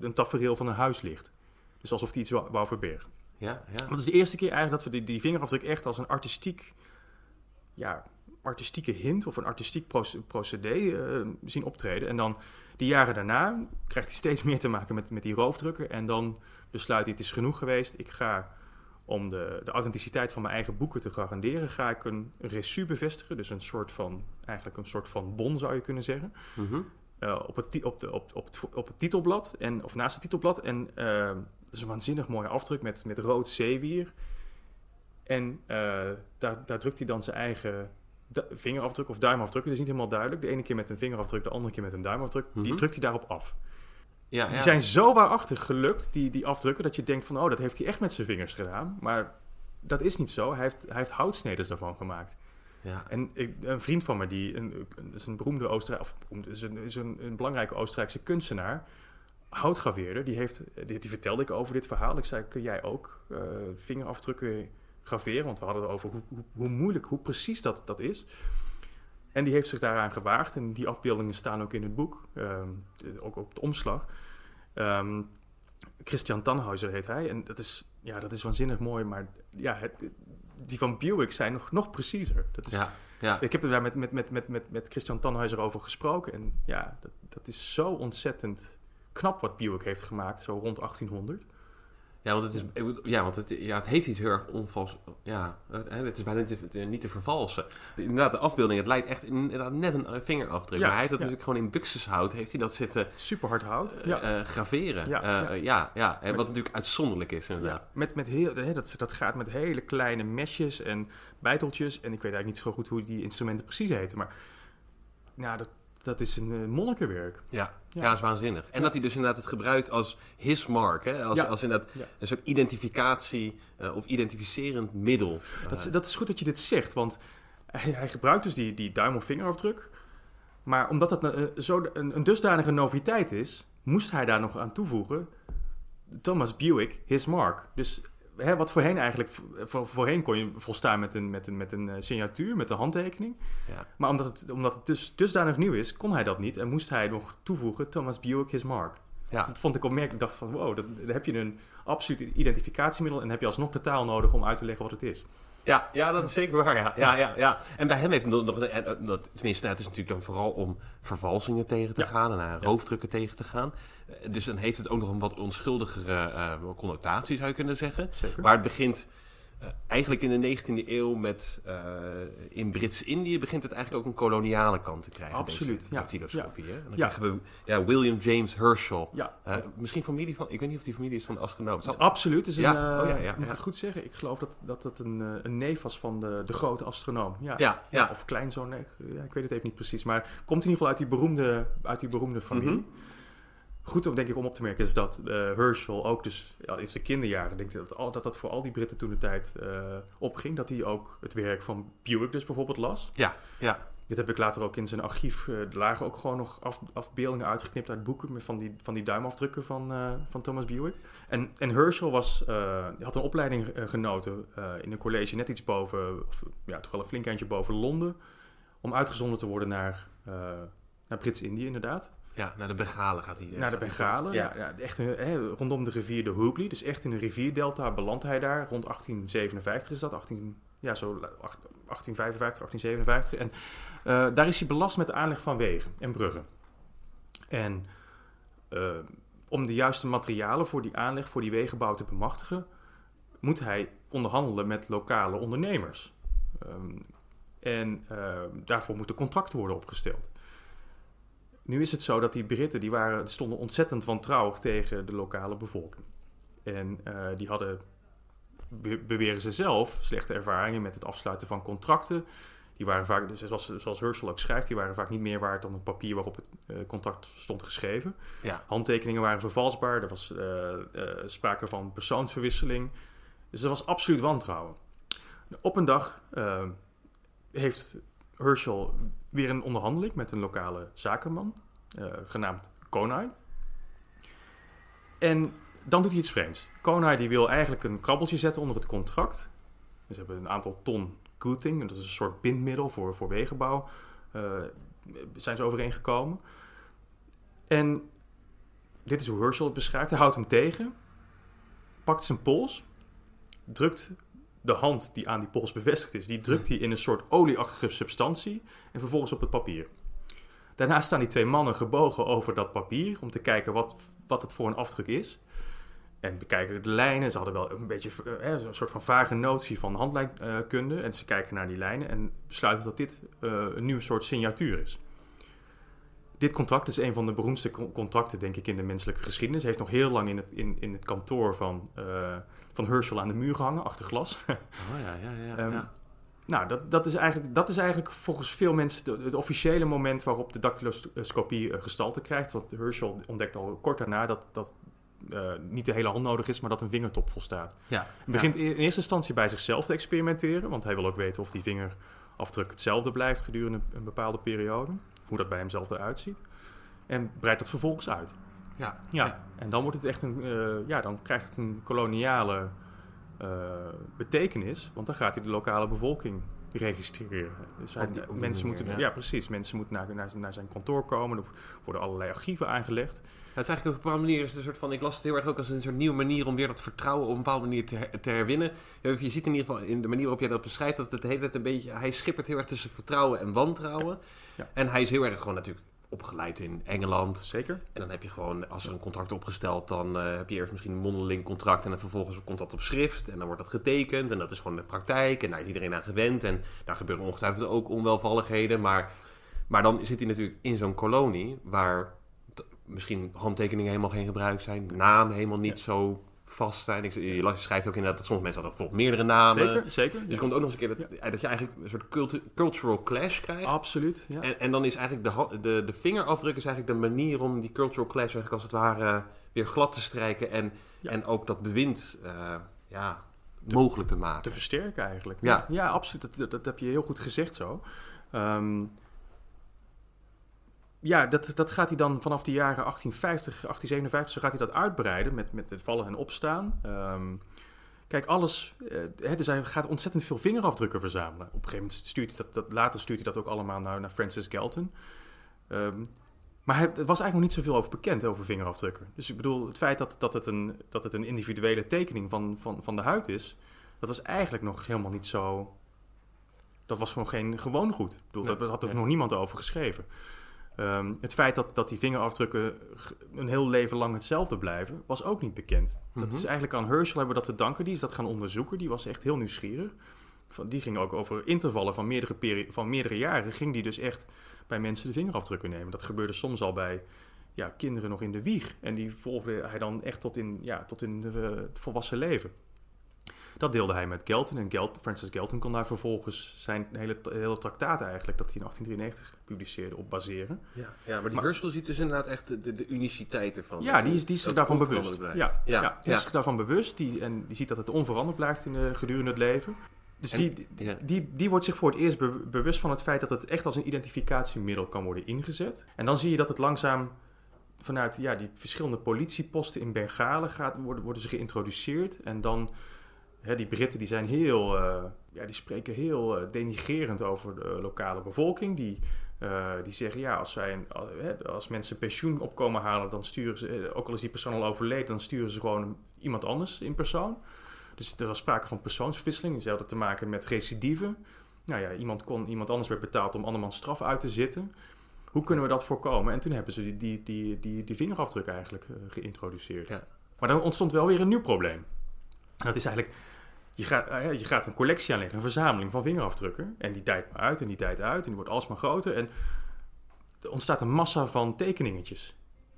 een tafereel van een huis ligt. Dus alsof hij iets wou, wou verbergen.
Ja, ja.
Dat is de eerste keer eigenlijk dat we die, die vingerafdruk echt als een artistiek, ja, artistieke hint of een artistiek proce- procedé eh, zien optreden. En dan die jaren daarna krijgt hij steeds meer te maken met, met die roofdrukker. En dan besluit hij, het is genoeg geweest. Ik ga, om de, de authenticiteit van mijn eigen boeken te garanderen, ga ik een reçu bevestigen. Dus een soort van, eigenlijk een soort van bon zou je kunnen zeggen. Op, het, ti- op, de, op, op, het, op het titelblad en, of naast het titelblad. En eh, dat is een waanzinnig mooie afdruk met, met rood zeewier. En eh, daar, daar drukt hij dan zijn eigen vingerafdruk of duimafdruk. Het is niet helemaal duidelijk. De ene keer met een vingerafdruk, de andere keer met een duimafdruk. Die
Mhm.
drukt hij daarop af.
Ja, ja.
Die zijn zo waarachtig gelukt, die, die afdrukken, dat je denkt van... oh, dat heeft hij echt met zijn vingers gedaan. Maar dat is niet zo. Hij heeft, hij heeft houtsneders daarvan gemaakt.
Ja.
En ik, een vriend van me, die een, is een beroemde Oostenrijk, of is een, is een, een belangrijke Oostenrijkse kunstenaar, houtgraveerder, die, heeft, die, vertelde ik over dit verhaal. Ik zei, kun jij ook eh, vingerafdrukken graveren? Want we hadden het over hoe, hoe, hoe moeilijk, hoe precies dat, dat is. En die heeft zich daaraan gewaagd. En die afbeeldingen staan ook in het boek, ehm, ook op de omslag. Ehm, Christian Tannhauser heet hij. En dat is, ja, dat is waanzinnig mooi. Maar ja, het, die van Buick zijn nog, nog preciezer. Dat is,
Ja, ja.
Ik heb er daar met, met, met, met, met, met Christian Tannhauser over gesproken. En ja, dat, dat is zo ontzettend knap wat Buick heeft gemaakt, zo rond 1800.
Ja, want het, is, ja, want het, ja, het heeft iets heel erg onvals. Ja, het, is bijna niet te, niet te vervalsen. Inderdaad, de afbeelding, het lijkt echt inderdaad net een eh, vingerafdruk.
Ja,
maar hij heeft dat
ja.
natuurlijk gewoon in buxushout, heeft hij dat zitten
Super hard hout.
eh,
Ja.
eh, graveren.
Ja,
Ja,
ja.
ja.
Met-
wat natuurlijk uitzonderlijk is, inderdaad.
Met, met heel, hè, dat, dat gaat met hele kleine mesjes en bijteltjes. En ik weet eigenlijk niet zo goed hoe die instrumenten precies heten. Maar nou, dat, dat is een eh, monnikenwerk.
Ja, ja. Dat is waanzinnig. En dat hij dus inderdaad het gebruikt als his mark, hè? Als, als inderdaad een soort identificatie eh, of identificerend middel.
Dat, is-
Eh,
dat is goed dat je dit zegt, want hij, hij gebruikt dus die, die duim- of vingerafdruk. Maar omdat dat eh, zo een, een dusdanige noviteit is, moest hij daar nog aan toevoegen... Thomas Buick, his mark. Dus hè, wat voorheen eigenlijk... Voor, voorheen kon je volstaan met een, met een, met een eh, signatuur, met een handtekening.
ja.
Maar omdat het, omdat het dus dusdanig nieuw is, kon hij dat niet. En moest hij nog toevoegen, Thomas Buick, his mark.
Ja.
Dat vond ik opmerkelijk. Ik dacht van, wow, dan heb je een absoluut identificatiemiddel... en heb je alsnog de taal nodig om uit te leggen wat het is.
Ja, ja, dat is zeker waar. Ja. Ja, ja, ja. En bij hem heeft het nog, eh, dat, tenminste, het is natuurlijk dan vooral om vervalsingen tegen te
Ja.
gaan en naar roofdrukken tegen te gaan. Eh, Dus dan heeft het ook nog een wat onschuldigere eh, connotatie, zou je kunnen zeggen.
Zeker.
Maar het begint eigenlijk in de 19e eeuw met, eh, in Brits-Indië begint het eigenlijk ook een koloniale kant te krijgen.
Absoluut, ja.
dactyloscopie? En dan
Ja.
krijgen we ja, William James Herschel.
Ja,
Eh, misschien familie van, ik weet niet of die familie is van de astronoom.
is absoluut. Is een,
Ja,
eh,
oh ja, ja,
moet het goed zeggen? Ik geloof dat dat, dat een, eh, een neef was van de, de grote astronoom. Ja.
Ja, ja.
Of kleinzoon, nee, ik weet het even niet precies. Maar komt in ieder geval uit die beroemde, uit die beroemde familie.
Mhm.
Goed om denk ik om op te merken is dat eh, Herschel ook dus ja, in zijn kinderjaren, denk ik dat, al, dat dat voor al die Britten toen de tijd eh, opging. Dat hij ook het werk van Buick dus bijvoorbeeld las.
Ja, ja.
Dit heb ik later ook in zijn archief. eh, er lagen ook gewoon nog af, afbeeldingen uitgeknipt uit boeken van die, van die duimafdrukken van, van Thomas Buick. En, en Herschel was, had een opleiding genoten in een college net iets boven, of, ja, toch wel een flink eindje boven Londen. Om uitgezonden te worden naar, naar Brits-Indië inderdaad.
Ja, naar de Bengalen gaat hij. eh,
naar de Bengalen.
Ja.
Ja. Echt hè, rondom de rivier de Hooghly. Dus echt in een rivierdelta belandt hij daar. Rond 1857 is dat. 18, ja, zo la- acht- 1855, 1857. En eh, daar is hij belast met de aanleg van wegen en bruggen. En eh, om de juiste materialen voor die aanleg, voor die wegenbouw te bemachtigen, moet hij onderhandelen met lokale ondernemers. Ehm, en daarvoor moeten contracten worden opgesteld. Nu is het zo dat die Britten die waren, die stonden ontzettend wantrouwig tegen de lokale bevolking. En eh, die hadden, be- beweren ze zelf, slechte ervaringen met het afsluiten van contracten. Die waren vaak, dus zoals, zoals Herschel ook schrijft, die waren vaak niet meer waard dan het papier waarop het eh, contract stond geschreven.
Ja.
Handtekeningen waren vervalsbaar, er was eh, sprake van persoonsverwisseling. Dus er was absoluut wantrouwen. Op een dag heeft Herschel weer een onderhandeling met een lokale zakenman, eh, genaamd Konai. En dan doet hij iets vreemds. Konai die wil eigenlijk een krabbeltje zetten onder het contract. Dus hebben een aantal ton gooding, dat is een soort bindmiddel voor, voor wegenbouw, eh, zijn ze overeengekomen. En dit is hoe Herschel het beschrijft. Hij houdt hem tegen, pakt zijn pols, drukt de hand die aan die pols bevestigd is, die drukt hij in een soort olieachtige substantie en vervolgens op het papier. Daarna staan die twee mannen gebogen over dat papier om te kijken wat, wat het voor een afdruk is. En bekijken de lijnen. Ze hadden wel een beetje eh, een soort van vage notie van handlijnkunde. en ze kijken naar die lijnen en besluiten dat dit eh, een nieuw soort signatuur is. Dit contract is een van de beroemdste con- contracten, denk ik, in de menselijke geschiedenis. Heeft nog heel lang in het, in, in het kantoor van, eh, van Herschel aan de muur gehangen, achter glas.
Oh ja, ja, ja.
Ehm,
ja.
Nou, dat, dat, is eigenlijk, dat is eigenlijk volgens veel mensen de- het officiële moment waarop de dactyloscopie eh, gestalte krijgt. Want Herschel ontdekt al kort daarna dat, dat eh, niet de hele hand nodig is, maar dat een vingertop volstaat.
ja.
Hij begint in eerste instantie bij zichzelf te experimenteren, want hij wil ook weten of die vingerafdruk hetzelfde blijft gedurende een bepaalde periode. Hoe dat bij hemzelf eruit ziet. En breidt dat vervolgens uit.
Ja.
Ja, en dan wordt het echt een, eh, ja, dan krijgt het een koloniale eh, betekenis, want dan gaat hij de lokale bevolking registreren. Dus hij- mensen
manier,
moeten,
ja.
ja. precies. Mensen moeten naar, naar, naar zijn kantoor komen. Er worden allerlei archieven aangelegd.
Ja, het is eigenlijk op een bepaalde manier is het een soort van. Ik las het heel erg ook als een soort nieuwe manier om weer dat vertrouwen op een bepaalde manier te, her- te herwinnen. Je ziet in ieder geval in de manier waarop jij dat beschrijft dat het de hele tijd een beetje. Hij schippert heel erg tussen vertrouwen en wantrouwen.
Ja.
En hij is heel erg gewoon natuurlijk opgeleid in Engeland.
Zeker.
En dan heb je gewoon, als er een contract opgesteld, dan eh, heb je eerst misschien een mondeling contract en dan vervolgens komt dat op schrift en dan wordt dat getekend en dat is gewoon de praktijk en daar is iedereen aan gewend en daar gebeuren ongetwijfeld ook onwelvalligheden, maar, maar dan zit hij natuurlijk in zo'n kolonie waar misschien handtekeningen helemaal geen gebruik zijn, namen helemaal niet zo vast zijn. Ik, je schrijft ook inderdaad dat sommige mensen hadden bijvoorbeeld meerdere namen.
Zeker, zeker.
Dus komt ook nog eens een keer dat, dat je eigenlijk een soort cultu- cultural clash krijgt.
Absoluut, ja.
En, en dan is eigenlijk de, de, de vingerafdruk is eigenlijk de manier om die cultural clash eigenlijk als het ware weer glad te strijken. En, en ook dat bewind eh, ja, mogelijk te maken.
te versterken eigenlijk.
Ja.
ja absoluut. Dat, dat, dat heb je heel goed gezegd zo. Ehm, ja, dat, dat gaat hij dan vanaf de jaren 1850, 1857, zo gaat hij dat uitbreiden met, met het vallen en opstaan. Ehm, kijk, alles, eh, hè, dus hij gaat ontzettend veel vingerafdrukken verzamelen. Op een gegeven moment stuurt hij dat, dat later stuurt hij dat ook allemaal naar, naar Francis Galton. Ehm, maar hij, er was eigenlijk nog niet zoveel over bekend, over vingerafdrukken. Dus ik bedoel, het feit dat, dat, het, een, dat het een individuele tekening van, van, van de huid is, dat was eigenlijk nog helemaal niet zo. Dat was gewoon geen gewoon goed. Ik bedoel,
Nee,
daar had ook
nee.
nog niemand over geschreven. Ehm, het feit dat, dat die vingerafdrukken een heel leven lang hetzelfde blijven, was ook niet bekend. Dat
Mhm.
is eigenlijk aan Herschel hebben we dat te danken. Die is dat gaan onderzoeken. Die was echt heel nieuwsgierig. Van, die ging ook over intervallen van meerdere, van meerdere jaren. Ging die dus echt bij mensen de vingerafdrukken nemen. Dat gebeurde soms al bij ja, kinderen nog in de wieg. En die volgde hij dan echt tot in, ja, tot in de, eh, het volwassen leven. Dat deelde hij met Galton. En Gelt, Francis Galton kon daar vervolgens zijn hele, hele traktaat eigenlijk... dat hij in 1893 publiceerde op baseren.
Ja, ja maar die
Maar-
Herschel ziet dus inderdaad echt de, de, de uniciteit ervan.
Ja, die is, die is zich daarvan bewust. Ja, ja,
Ja,
die is zich daarvan bewust. Die, en die ziet dat het onveranderd blijft in de, gedurende het leven. Dus
En-
die, die, die, die wordt zich voor het eerst be- bewust van het feit dat het echt als een identificatiemiddel kan worden ingezet. En dan zie je dat het langzaam vanuit ja, die verschillende politieposten in Bengalen gaat, worden, worden ze geïntroduceerd. En dan, hè, die Britten die zijn heel, eh, ja, die spreken heel eh, denigrerend over de lokale bevolking. Die, eh, die zeggen, ja, als, wij als mensen pensioen op komen halen, dan sturen ze, eh, ook al is die persoon al overleden, dan sturen ze gewoon iemand anders in persoon. Dus er was sprake van persoonswisseling. Ze hadden te maken met recidive. Nou ja, iemand, kon, iemand anders werd betaald om andermans straf uit te zitten. Hoe kunnen we dat voorkomen? En toen hebben ze die, die, die, die, die vingerafdruk eigenlijk eh, geïntroduceerd.
Ja.
Maar dan ontstond wel weer een nieuw probleem. En dat is eigenlijk, je gaat, eh, je gaat een collectie aanleggen, een verzameling van vingerafdrukken. En die dijt maar uit en die dijt uit en die wordt alsmaar groter. En er ontstaat een massa van tekeningetjes.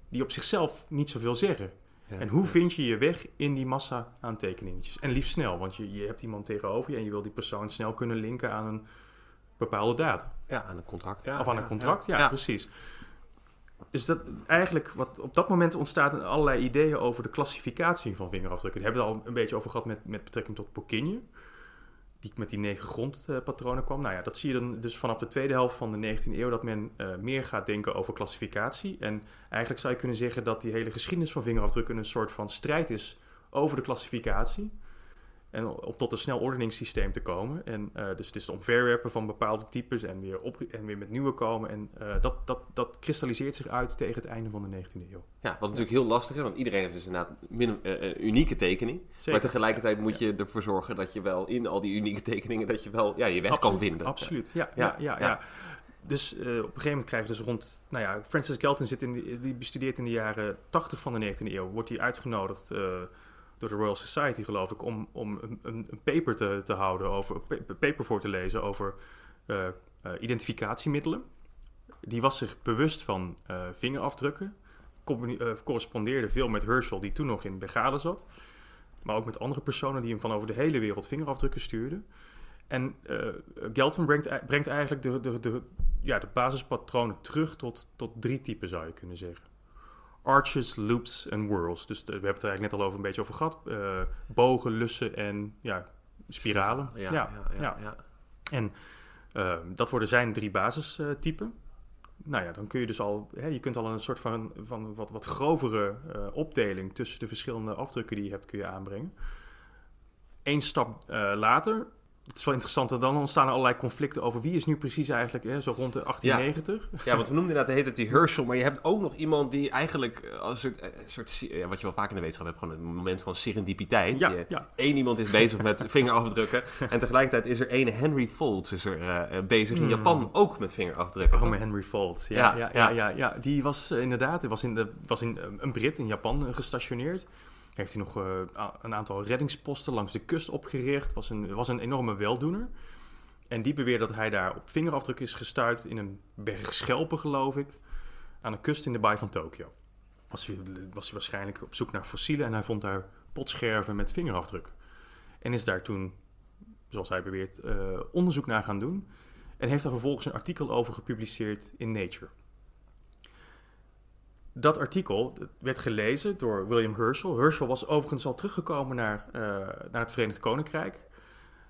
Die op zichzelf niet zoveel zeggen.
Ja.
En hoe vind je je weg in die massa aan tekeningetjes? En liefst snel, want je, je hebt iemand tegenover je en je wil die persoon snel kunnen linken aan een bepaalde datum.
Ja, aan een contract. Ja,
of aan
ja,
een contract, ja,
ja.
precies. Dus dat eigenlijk, wat, op dat moment ontstaan allerlei ideeën over de klassificatie van vingerafdrukken. Die hebben we het al een beetje over gehad met, met betrekking tot Pokinje. Die met die negen grondpatronen kwam. Nou ja, dat zie je dan dus vanaf de tweede helft van de 19e eeuw... dat men eh, meer gaat denken over klassificatie. En eigenlijk zou je kunnen zeggen dat die hele geschiedenis van vingerafdrukken... een soort van strijd is over de klassificatie. En om tot een snel ordeningssysteem te komen. En eh, dus het is het omverwerpen van bepaalde types en weer, op, en weer met nieuwe komen. En eh, dat, dat, dat kristalliseert zich uit tegen het einde van de 19e eeuw.
Ja, wat natuurlijk heel lastig is, want iedereen heeft dus inderdaad min, eh, een unieke tekening.
Zeker.
Maar tegelijkertijd moet je ervoor zorgen dat je wel in al die unieke tekeningen, dat je wel ja, je weg kan vinden.
Absoluut, ja.
Ja,
ja, ja,
ja.
Dus op een gegeven moment krijg je dus rond... Nou ja, Francis Galton zit in die, die bestudeert in de jaren 80 van de 19e eeuw. Wordt hij uitgenodigd door de Royal Society, geloof ik... om, om een, een, paper te, te houden, over, paper voor te lezen over eh, eh, identificatiemiddelen. Die was zich bewust van eh, vingerafdrukken. Correspondeerde veel met Herschel, die toen nog in Bengalen zat. Maar ook met andere personen die hem van over de hele wereld vingerafdrukken stuurden. En eh Galton brengt, brengt eigenlijk de, de, de, ja, de basispatronen terug tot, tot drie typen, zou je kunnen zeggen. Arches, loops en whirls. Dus de- we hebben het er eigenlijk net al over een beetje over gehad. Eh, bogen, lussen en ja, spiralen.
Ja, ja, ja, ja.
En eh, dat worden zijn drie basistypen. Nou ja, dan kun je dus al, hè, je kunt al een soort van, van wat, wat grovere eh, opdeling tussen de verschillende afdrukken die je hebt, kun je aanbrengen. Eén stap eh, later het is wel interessant. En dan ontstaan er allerlei conflicten over wie is nu precies eigenlijk, hè, zo rond de 1890.
Ja, want we noemden inderdaad de heet het die Herschel, maar je hebt ook nog iemand die eigenlijk eh, als een soort, eh, een soort ja, wat je wel vaak in de wetenschap hebt, gewoon een moment van serendipiteit.
Ja,
Je-
ja.
Eén iemand is bezig met vingerafdrukken en tegelijkertijd is er ene Henry Folds is er eh, bezig in
Hmm.
Japan ook met vingerafdrukken.
Rome Henry Folds. Ja,
Ja,
ja,
ja.
ja, ja, ja. Die was inderdaad, hij was in, de, was in een Brit in Japan gestationeerd. Heeft hij nog eh, een aantal reddingsposten langs de kust opgericht. Was een, was een enorme weldoener. En die beweerde dat hij daar op vingerafdruk is gestuurd in een berg schelpen, geloof ik. Aan de kust in de baai van Tokio. Was hij, was hij waarschijnlijk op zoek naar fossielen en hij vond daar potscherven met vingerafdruk. En is daar toen, zoals hij beweert, eh, onderzoek naar gaan doen. En heeft daar vervolgens een artikel over gepubliceerd in Nature. Dat artikel werd gelezen door William Herschel. Herschel was overigens al teruggekomen naar, eh, naar het Verenigd Koninkrijk.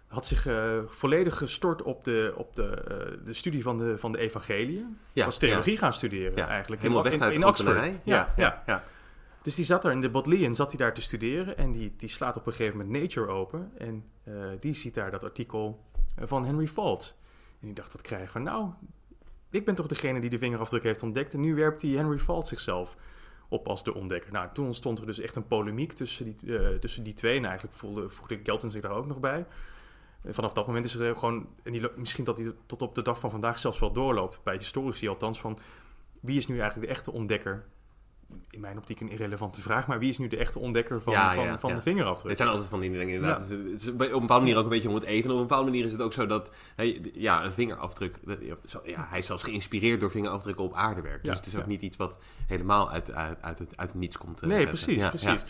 Had zich eh, volledig gestort op de, op de, eh, de studie van de, van de evangeliën.
Ja,
was theologie gaan studeren
Ja,
eigenlijk.
helemaal
in,
weg
in, Oxford. Ja, ja,
ja, ja.
Dus die zat er in de Bodleian, zat hij daar te studeren. En die, die slaat op een gegeven moment Nature open. En die ziet daar dat artikel van Henry Fault. En die dacht, wat krijgen we nou? Ik ben toch degene die de vingerafdruk heeft ontdekt. En nu werpt die Henry Fault zichzelf op als de ontdekker. Nou, toen ontstond er dus echt een polemiek tussen die, eh, tussen die twee. En eigenlijk voelde, voegde Galton zich daar ook nog bij. En vanaf dat moment is er gewoon... En die, misschien dat die tot op de dag van vandaag zelfs wel doorloopt. Bij historici althans. Van wie is nu eigenlijk de echte ontdekker in mijn optiek een irrelevante vraag, maar wie is nu de echte ontdekker van,
Ja,
van,
ja,
van
ja.
de vingerafdruk?
Het zijn altijd van die dingen inderdaad. Dus het is op een bepaalde manier ook een beetje om het even. Op een bepaalde manier is het ook zo dat hey, ja, een vingerafdruk. Ja, hij is zelfs geïnspireerd door vingerafdrukken op aardewerk. Dus het is ook niet iets wat helemaal uit, uit, uit, het, uit het niets komt. eh,
nee, precies, precies.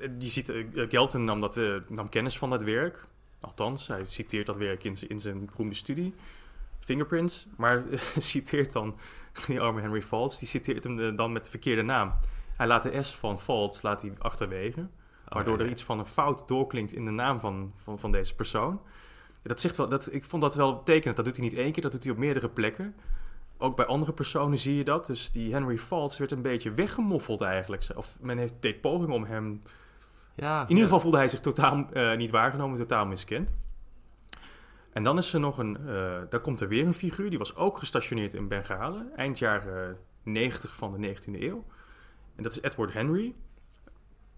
Eh, Je ziet, eh, Galton nam, dat, eh, nam kennis van dat werk. Althans, hij citeert dat werk in, in zijn beroemde studie, Fingerprints. Maar citeert dan die arme Henry Faults, die citeert hem dan met de verkeerde naam. Hij laat de S van Faults laat hij achterwege. Waardoor
Oh, ja,
er iets van een fout doorklinkt in de naam van, van, van deze persoon. Dat zegt wel, dat, ik vond dat wel tekenend. Dat doet hij niet één keer, dat doet hij op meerdere plekken. Ook bij andere personen zie je dat. Dus die Henry Faults werd een beetje weggemoffeld eigenlijk. Of men heeft, deed pogingen om hem...
Ja,
In ieder geval voelde hij zich totaal eh, niet waargenomen, totaal miskend. En dan is er nog een... eh daar komt er weer een figuur. Die was ook gestationeerd in Bengalen. Eind jaren 90 van de 19e eeuw. En dat is Edward Henry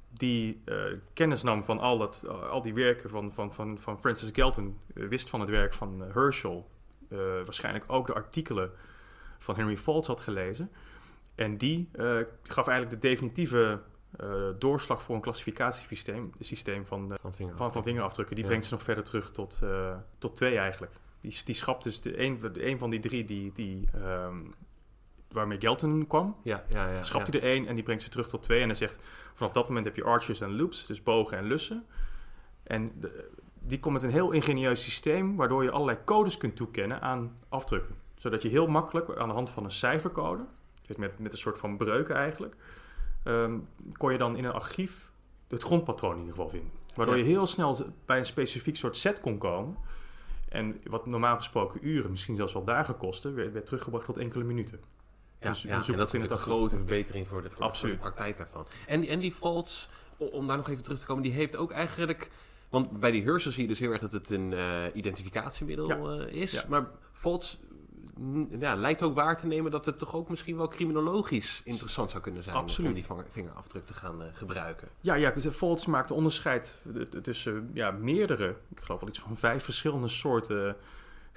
die eh, kennis nam van al, dat, al die werken van, van, van, van Francis Galton, eh, wist van het werk van eh, Herschel, eh, waarschijnlijk ook de artikelen van Henry Faults had gelezen. En die eh, gaf eigenlijk de definitieve eh, doorslag voor een klassificatiesysteem systeem van, eh,
van, vinger
van, vingerafdrukken. Die
Ja.
brengt ze nog verder terug tot, eh, tot twee eigenlijk. Die, die schrapt dus de een, de een van die drie die, die, ehm, waarmee Galton kwam,
Ja, ja, ja.
schrapt hij er één en die brengt ze terug tot twee. En hij zegt, vanaf dat moment heb je archers en loops, dus bogen en lussen. En de- die komt met een heel ingenieus systeem, waardoor je allerlei codes kunt toekennen aan afdrukken. Zodat je heel makkelijk aan de hand van een cijfercode, dus met, met een soort van breuken eigenlijk, ehm, kon je dan in een archief het grondpatroon in ieder geval vinden. Waardoor
Ja.
je heel snel bij een specifiek soort set kon komen. En wat normaal gesproken uren, misschien zelfs wel dagen kostte, werd, werd teruggebracht tot enkele minuten.
Ja,
Dus-
ja, en dat is een grote verbetering voor de, voor,
Absoluut.
voor de praktijk daarvan. En, die- en die Faults, om daar nog even terug te komen, die heeft ook eigenlijk... Want bij die Herschel zie je dus heel erg dat het een eh, identificatiemiddel
Ja.
eh, is.
Ja.
Maar Faults ja, lijkt ook waar te nemen dat het toch ook misschien wel criminologisch interessant zou kunnen zijn
Absoluut.
om die vingerafdruk te gaan eh, gebruiken.
Ja, ja, dus Faults maakt onderscheid eh, tussen ja, meerdere, ik geloof wel iets van vijf verschillende soorten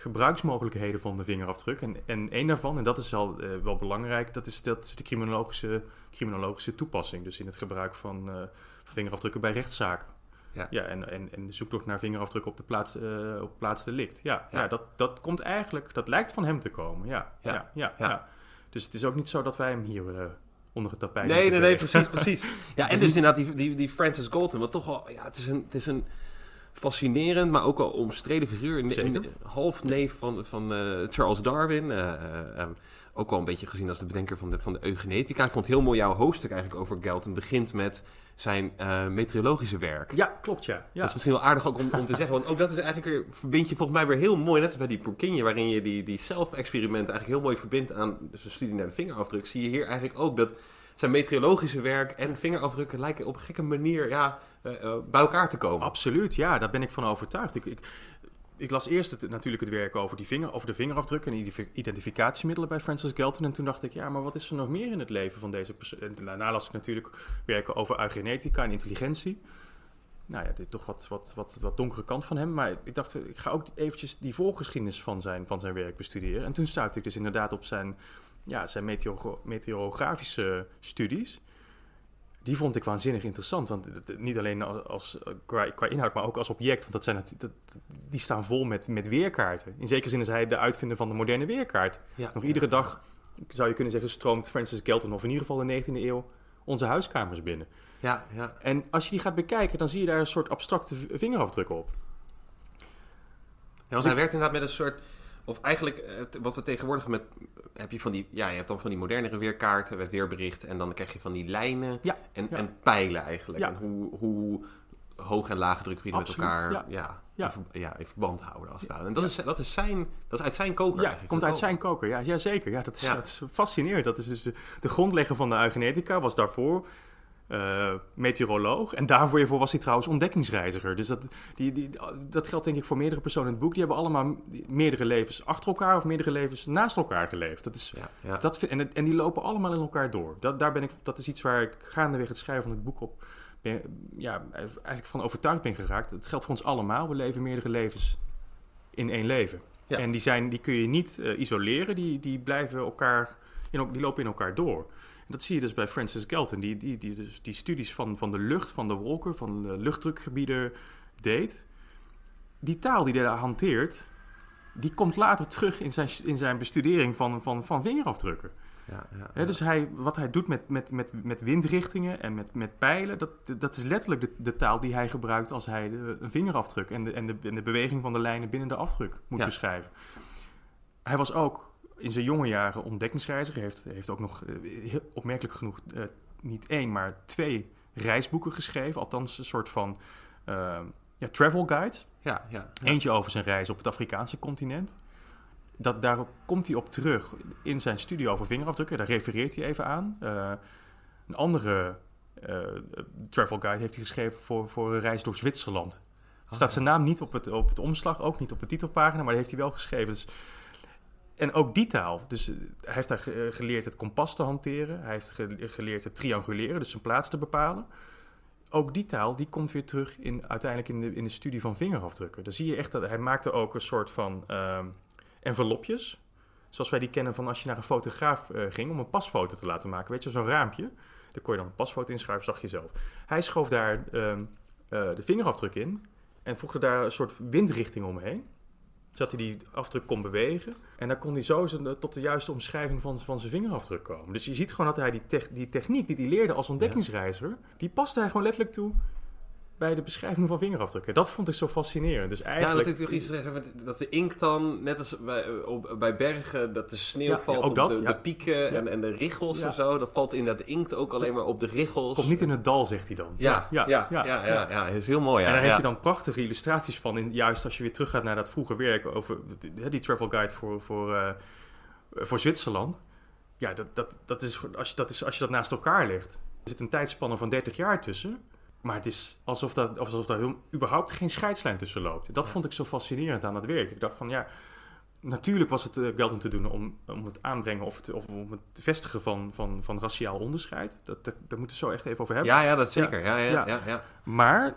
gebruiksmogelijkheden van de vingerafdruk. En, en één daarvan, en dat is eh, wel belangrijk, dat is, dat is de criminologische, criminologische toepassing. Dus in het gebruik van, eh, van vingerafdrukken bij rechtszaken.
Ja.
Ja, en, en, en de zoektocht naar vingerafdrukken op de plaats, eh, op plaats delict. Ja,
Ja.
ja. dat, dat komt eigenlijk, dat lijkt van hem te komen. Ja,
Ja.
ja, ja. Dus het is ook niet zo dat wij hem hier eh, onder het tapijt
Nee, nee, nee,
vegen.
precies, precies. Ja, en dus inderdaad die, die, die Francis Galton, wat toch wel, ja, het is een, het is een fascinerend, maar ook wel omstreden figuur. Een, half neef van, van eh, Charles Darwin. eh, eh, ehm, ook wel een beetje gezien als de bedenker van de, van de eugenetica. Ik vond heel mooi jouw hoofdstuk eigenlijk over Galton begint met zijn eh, meteorologische werk.
Ja, klopt, ja. ja.
Dat is misschien wel aardig ook om, om te zeggen, want ook dat is eigenlijk weer, verbind je volgens mij weer heel mooi, net als bij die Purkinje, waarin je die, die zelfexperimenten eigenlijk heel mooi verbindt aan dus een studie naar de vingerafdruk, zie je hier eigenlijk ook dat zijn meteorologische werk en vingerafdrukken lijken op een gekke manier ja, eh, eh, bij elkaar te komen.
Absoluut, ja, daar ben ik van overtuigd. Ik, ik, ik las eerst het, natuurlijk het werk over, die over de vingerafdrukken en identi- identificatiemiddelen bij Francis Galton. En toen dacht ik, ja, maar wat is er nog meer in het leven van deze persoon? Daarna las ik natuurlijk werken over eugenetica en intelligentie. Nou ja, dit toch wat, wat, wat, wat donkere kant van hem. Maar ik dacht, ik ga ook eventjes die voorgeschiedenis van zijn, van zijn werk bestuderen. En toen stuitte ik dus inderdaad op zijn, ja, zijn meteoro- meteorografische studies. Die vond ik waanzinnig interessant. Want niet alleen als, qua, qua inhoud, maar ook als object. Want dat zijn, het- dat, die staan vol met, met weerkaarten. In zekere zin is hij de uitvinder van de moderne weerkaart.
Ja.
Nog iedere dag, zou je kunnen zeggen, stroomt Francis Galton, of in ieder geval in de 19e eeuw, onze huiskamers binnen.
Ja, ja.
En als je die gaat bekijken, dan zie je daar een soort abstracte v- vingerafdrukken op.
Ja, want hij werkt inderdaad met een soort... Of eigenlijk, eh, wat we tegenwoordig met... Heb je van die... Ja, je hebt dan van die modernere weerkaarten met weerbericht. En dan krijg je van die lijnen
Ja,
en,
ja.
en pijlen eigenlijk.
Ja.
En hoe, hoe hoog en lage drukgebieden met elkaar
ja.
ja.
Ja.
In, ver- ja, in verband houden als het ware. En dat, is, dat, is zijn, dat is uit zijn koker
Ja,
eigenlijk.
komt uit zijn koker. Ja, ja zeker. Ja, dat, is, dat is fascinerend. Dat is dus de, de grondlegger van de eugenetica was daarvoor eh, meteoroloog. En daarvoor was hij trouwens ontdekkingsreiziger. Dus dat, die, die, dat geldt denk ik voor meerdere personen in het boek. Die hebben allemaal meerdere levens achter elkaar of meerdere levens naast elkaar geleefd. Dat is,
Ja, ja.
Dat, vind- en, en die lopen allemaal in elkaar door. Dat, daar ben ik, dat is iets waar ik gaandeweg het schrijven van het boek op ben, ja, eigenlijk van overtuigd ben geraakt. Het geldt voor ons allemaal. We leven meerdere levens in één leven.
Ja.
En die, zijn, die kun je niet eh, isoleren. Die, die blijven elkaar, in, die lopen in elkaar door. Dat zie je dus bij Francis Galton. Die, die, die, dus die studies van, van de lucht, van de wolken, van de luchtdrukgebieden deed. Die taal die hij daar hanteert, die komt later terug in zijn, in zijn bestudering van, van, van vingerafdrukken.
Ja, ja,
dus hij, wat hij doet met, met, met, met windrichtingen en met, met pijlen, dat, dat is letterlijk de, de taal die hij gebruikt als hij de, een vingerafdruk en de, en, de, en de beweging van de lijnen binnen de afdruk moet
Ja.
beschrijven. Hij was ook in zijn jonge jaren ontdekkingsreiziger. Heeft, heeft ook nog, eh, heel opmerkelijk genoeg, eh, niet één, maar twee reisboeken geschreven. Althans, een soort van eh, ja, travel guides.
ja, ja, ja.
Eentje over zijn reis op het Afrikaanse continent. Dat, daar komt hij op terug in zijn studie over vingerafdrukken. Daar refereert hij even aan. Eh, een andere eh, travel guide heeft hij geschreven voor, voor een reis door Zwitserland. Er staat zijn naam niet op het, op het omslag, ook niet op de titelpagina, maar dat heeft hij wel geschreven. Dus, en ook die taal. Dus eh, hij heeft daar eh, geleerd het kompas te hanteren. Hij heeft ge- geleerd het trianguleren, dus zijn plaats te bepalen ook die taal die komt weer terug in, uiteindelijk in de, in de studie van vingerafdrukken. Dan zie je echt dat hij maakte ook een soort van ehm, envelopjes. Zoals wij die kennen van als je naar een fotograaf eh, ging om een pasfoto te laten maken. Weet je, zo'n raampje. Daar kon je dan een pasfoto inschrijven, zag je zelf. Hij schoof daar ehm, eh, de vingerafdruk in en voegde daar een soort windrichting omheen. Zodat hij die afdruk kon bewegen. En dan kon hij zo zijn- tot de juiste omschrijving van, van zijn vingerafdruk komen. Dus je ziet gewoon dat hij die, tech- die techniek die hij leerde als ontdekkingsreiziger... die paste hij gewoon letterlijk toe bij de beschrijving van vingerafdrukken. Dat vond ik zo fascinerend. Dus
Ja,
eigenlijk...
iets zeggen, dat de inkt dan, net als bij, op, bij bergen, dat de sneeuw
Ja,
valt
ja,
op
dat,
de,
ja.
de pieken en, en de richels
Ja.
en zo. Dat valt inderdaad de inkt ook alleen maar op de richels.
Komt niet in het dal, zegt hij dan.
Ja, ja, ja, ja, ja, ja, is heel mooi. Ja.
En daar heeft
ja.
hij dan prachtige illustraties van. In, juist als je weer teruggaat naar dat vroege werk over die, die travel guide voor, voor, eh, voor Zwitserland. Ja, dat, dat, dat, is, als je, dat is als je dat naast elkaar legt. Er zit een tijdspanne van 30 jaar tussen. Maar het is alsof, dat, alsof daar überhaupt geen scheidslijn tussen loopt. Dat vond ik zo fascinerend aan dat werk. Ik dacht van ja, natuurlijk was het uh, Galton te doen om, om het aanbrengen of, het, of om het vestigen van, van, van raciaal onderscheid. Dat, dat, daar moeten we zo echt even over hebben.
Ja, ja, dat zeker. Ja, ja,
Ja.
ja. ja,
Maar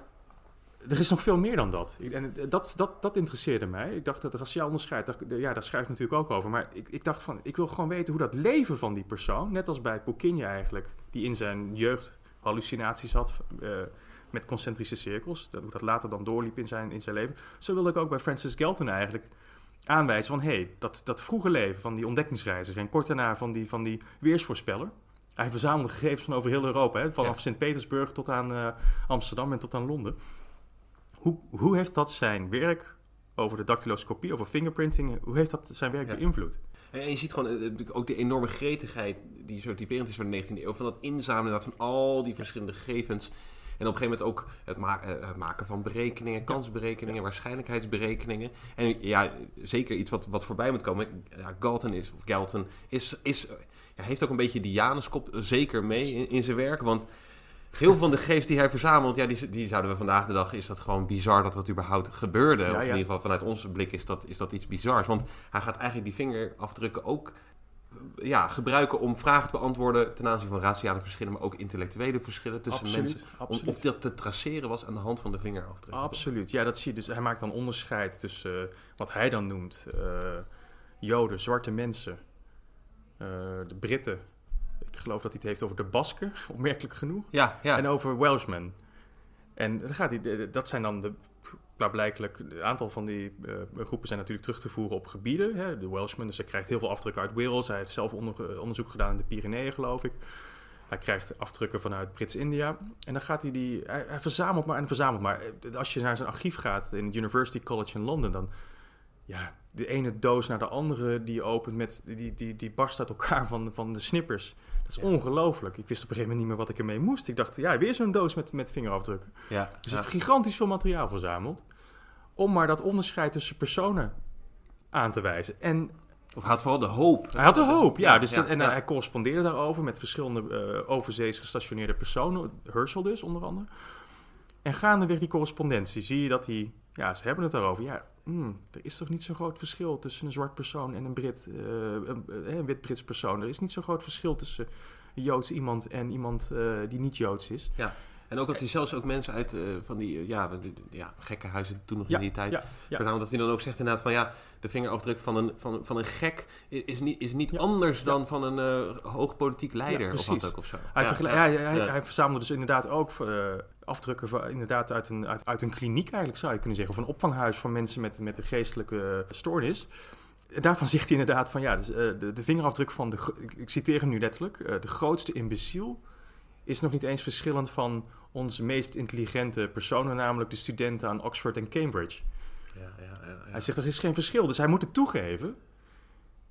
er is nog veel meer dan dat. En dat, dat, dat interesseerde mij. Ik dacht dat raciaal onderscheid, daar- ja, daar schrijf ik natuurlijk ook over. Maar ik, ik dacht van, ik wil gewoon weten hoe dat leven van die persoon, net als bij Pouquinje eigenlijk, die in zijn jeugd hallucinaties had eh, met concentrische cirkels, dat, hoe dat later dan doorliep in zijn, in zijn leven. Zo wilde ik ook bij Francis Galton eigenlijk aanwijzen van, hé, hey, dat, dat vroege leven van die ontdekkingsreiziger en kort daarna van die, van die weersvoorspeller. Hij verzamelde gegevens van over heel Europa, hè, vanaf
Ja.
Sint-Petersburg tot aan eh, Amsterdam en tot aan Londen. Hoe, hoe heeft dat zijn werk over de dactyloscopie, over fingerprinting, hoe heeft dat zijn werk
Ja.
beïnvloed?
En je ziet gewoon eh, natuurlijk ook de enorme gretigheid die zo typerend is van de 19e eeuw. Van dat inzamelen van al die verschillende gegevens. En op een gegeven moment ook het, ma- eh, het maken van berekeningen, kansberekeningen, waarschijnlijkheidsberekeningen. En ja, zeker iets wat, wat voorbij moet komen. Ja, Galton is, of Galton is, is, ja, heeft ook een beetje die Januskop zeker mee in, in zijn werk. Want Heel veel van de gegevens die hij verzamelt, ja, die, die zouden we vandaag de dag, is dat gewoon bizar dat dat überhaupt gebeurde.
Ja,
of in
ja.
ieder geval vanuit onze blik is dat, is dat iets bizars. Want hij gaat eigenlijk die vingerafdrukken ook ja, gebruiken om vragen te beantwoorden ten aanzien van raciale verschillen, maar ook intellectuele verschillen tussen
Absoluut,
mensen. Om, of dat te traceren was aan de hand van de vingerafdrukken.
Absoluut. Ja, dat zie je. Dus hij maakt dan onderscheid tussen eh, wat hij dan noemt eh, Joden, zwarte mensen, eh, de Britten. Ik geloof dat hij het heeft over de Basken, opmerkelijk genoeg.
Ja, ja.
En over Welshmen. En dan gaat hij, dat zijn dan de, klaarblijkelijk, een aantal van die eh, groepen zijn natuurlijk terug te voeren op gebieden. Hè, de Welshmen, dus hij krijgt heel veel afdrukken uit Wales. Hij heeft zelf onder- eh, onderzoek gedaan in de Pyreneeën, geloof ik. Hij krijgt afdrukken vanuit Brits-India. En dan gaat hij die, hij, hij verzamelt maar en verzamelt maar. Eh, Als je naar zijn archief gaat in het University College in Londen, dan, ja, de ene doos naar de andere die opent, met, die, die, die barst uit elkaar van, van de snippers. Dat is
Ja.
ongelooflijk. Ik wist op een gegeven moment niet meer wat ik ermee moest. Ik dacht, ja, weer zo'n doos met, met vingerafdrukken.
ja,
Dus
ja.
het gigantisch veel materiaal verzameld. Om maar dat onderscheid tussen personen aan te wijzen. En
Of hij had vooral de hoop.
hij had de hoop, ja. dus
ja,
dat- en
ja.
hij correspondeerde daarover met verschillende eh overzees gestationeerde personen. Herschel dus, onder andere. En gaandeweg die correspondentie zie je dat hij... Ja, ze hebben het daarover. Ja, hmm, er is toch niet zo'n groot verschil tussen een zwart persoon en een Brit, eh, een, eh, een wit-Brits persoon. Er is niet zo'n groot verschil tussen Joods iemand en iemand eh, die niet Joods is.
En ook dat hij zelfs ook mensen uit eh, van die eh, ja, ja, gekke huizen toen nog
Ja,
in die tijd.
ja, ja.
Voornamelijk dat hij dan ook zegt inderdaad van ja, de vingerafdruk van een, van, van een gek is niet, is niet anders dan van een eh hoog politiek leider of wat ook of zo.
Hij, hij,
ja.
hij verzamelde dus inderdaad ook eh, afdrukken van, inderdaad uit, een, uit, uit een kliniek eigenlijk zou je kunnen zeggen. Of een opvanghuis voor mensen met, met een geestelijke stoornis. En Daarvan zegt hij inderdaad van ja, dus, eh, de, de vingerafdruk van de, ik, citeer hem nu letterlijk, eh, de grootste imbeciel is nog niet eens verschillend van onze meest intelligente personen, namelijk de studenten aan Oxford en Cambridge.
Ja, ja, ja, ja.
Hij zegt er is geen verschil, dus hij moet het toegeven.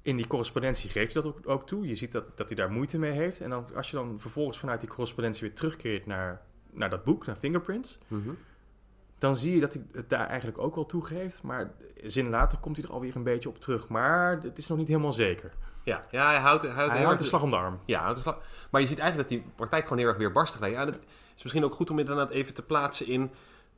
In die correspondentie geeft hij dat ook, ook toe. Je ziet dat, dat hij daar moeite mee heeft. En dan, als je dan vervolgens vanuit die correspondentie weer terugkeert naar, naar dat boek, naar Fingerprints,
Mhm.
dan zie je dat hij het daar eigenlijk ook wel toegeeft. Maar zin later komt hij er alweer een beetje op terug. Maar het is nog niet helemaal zeker.
Ja, ja, hij houdt, hij houdt,
Hij houdt de slag om de arm.
Ja, de slag. Maar je ziet eigenlijk dat die praktijk gewoon heel erg weerbarstig lijkt. Ja, dat is misschien ook goed om inderdaad even te plaatsen in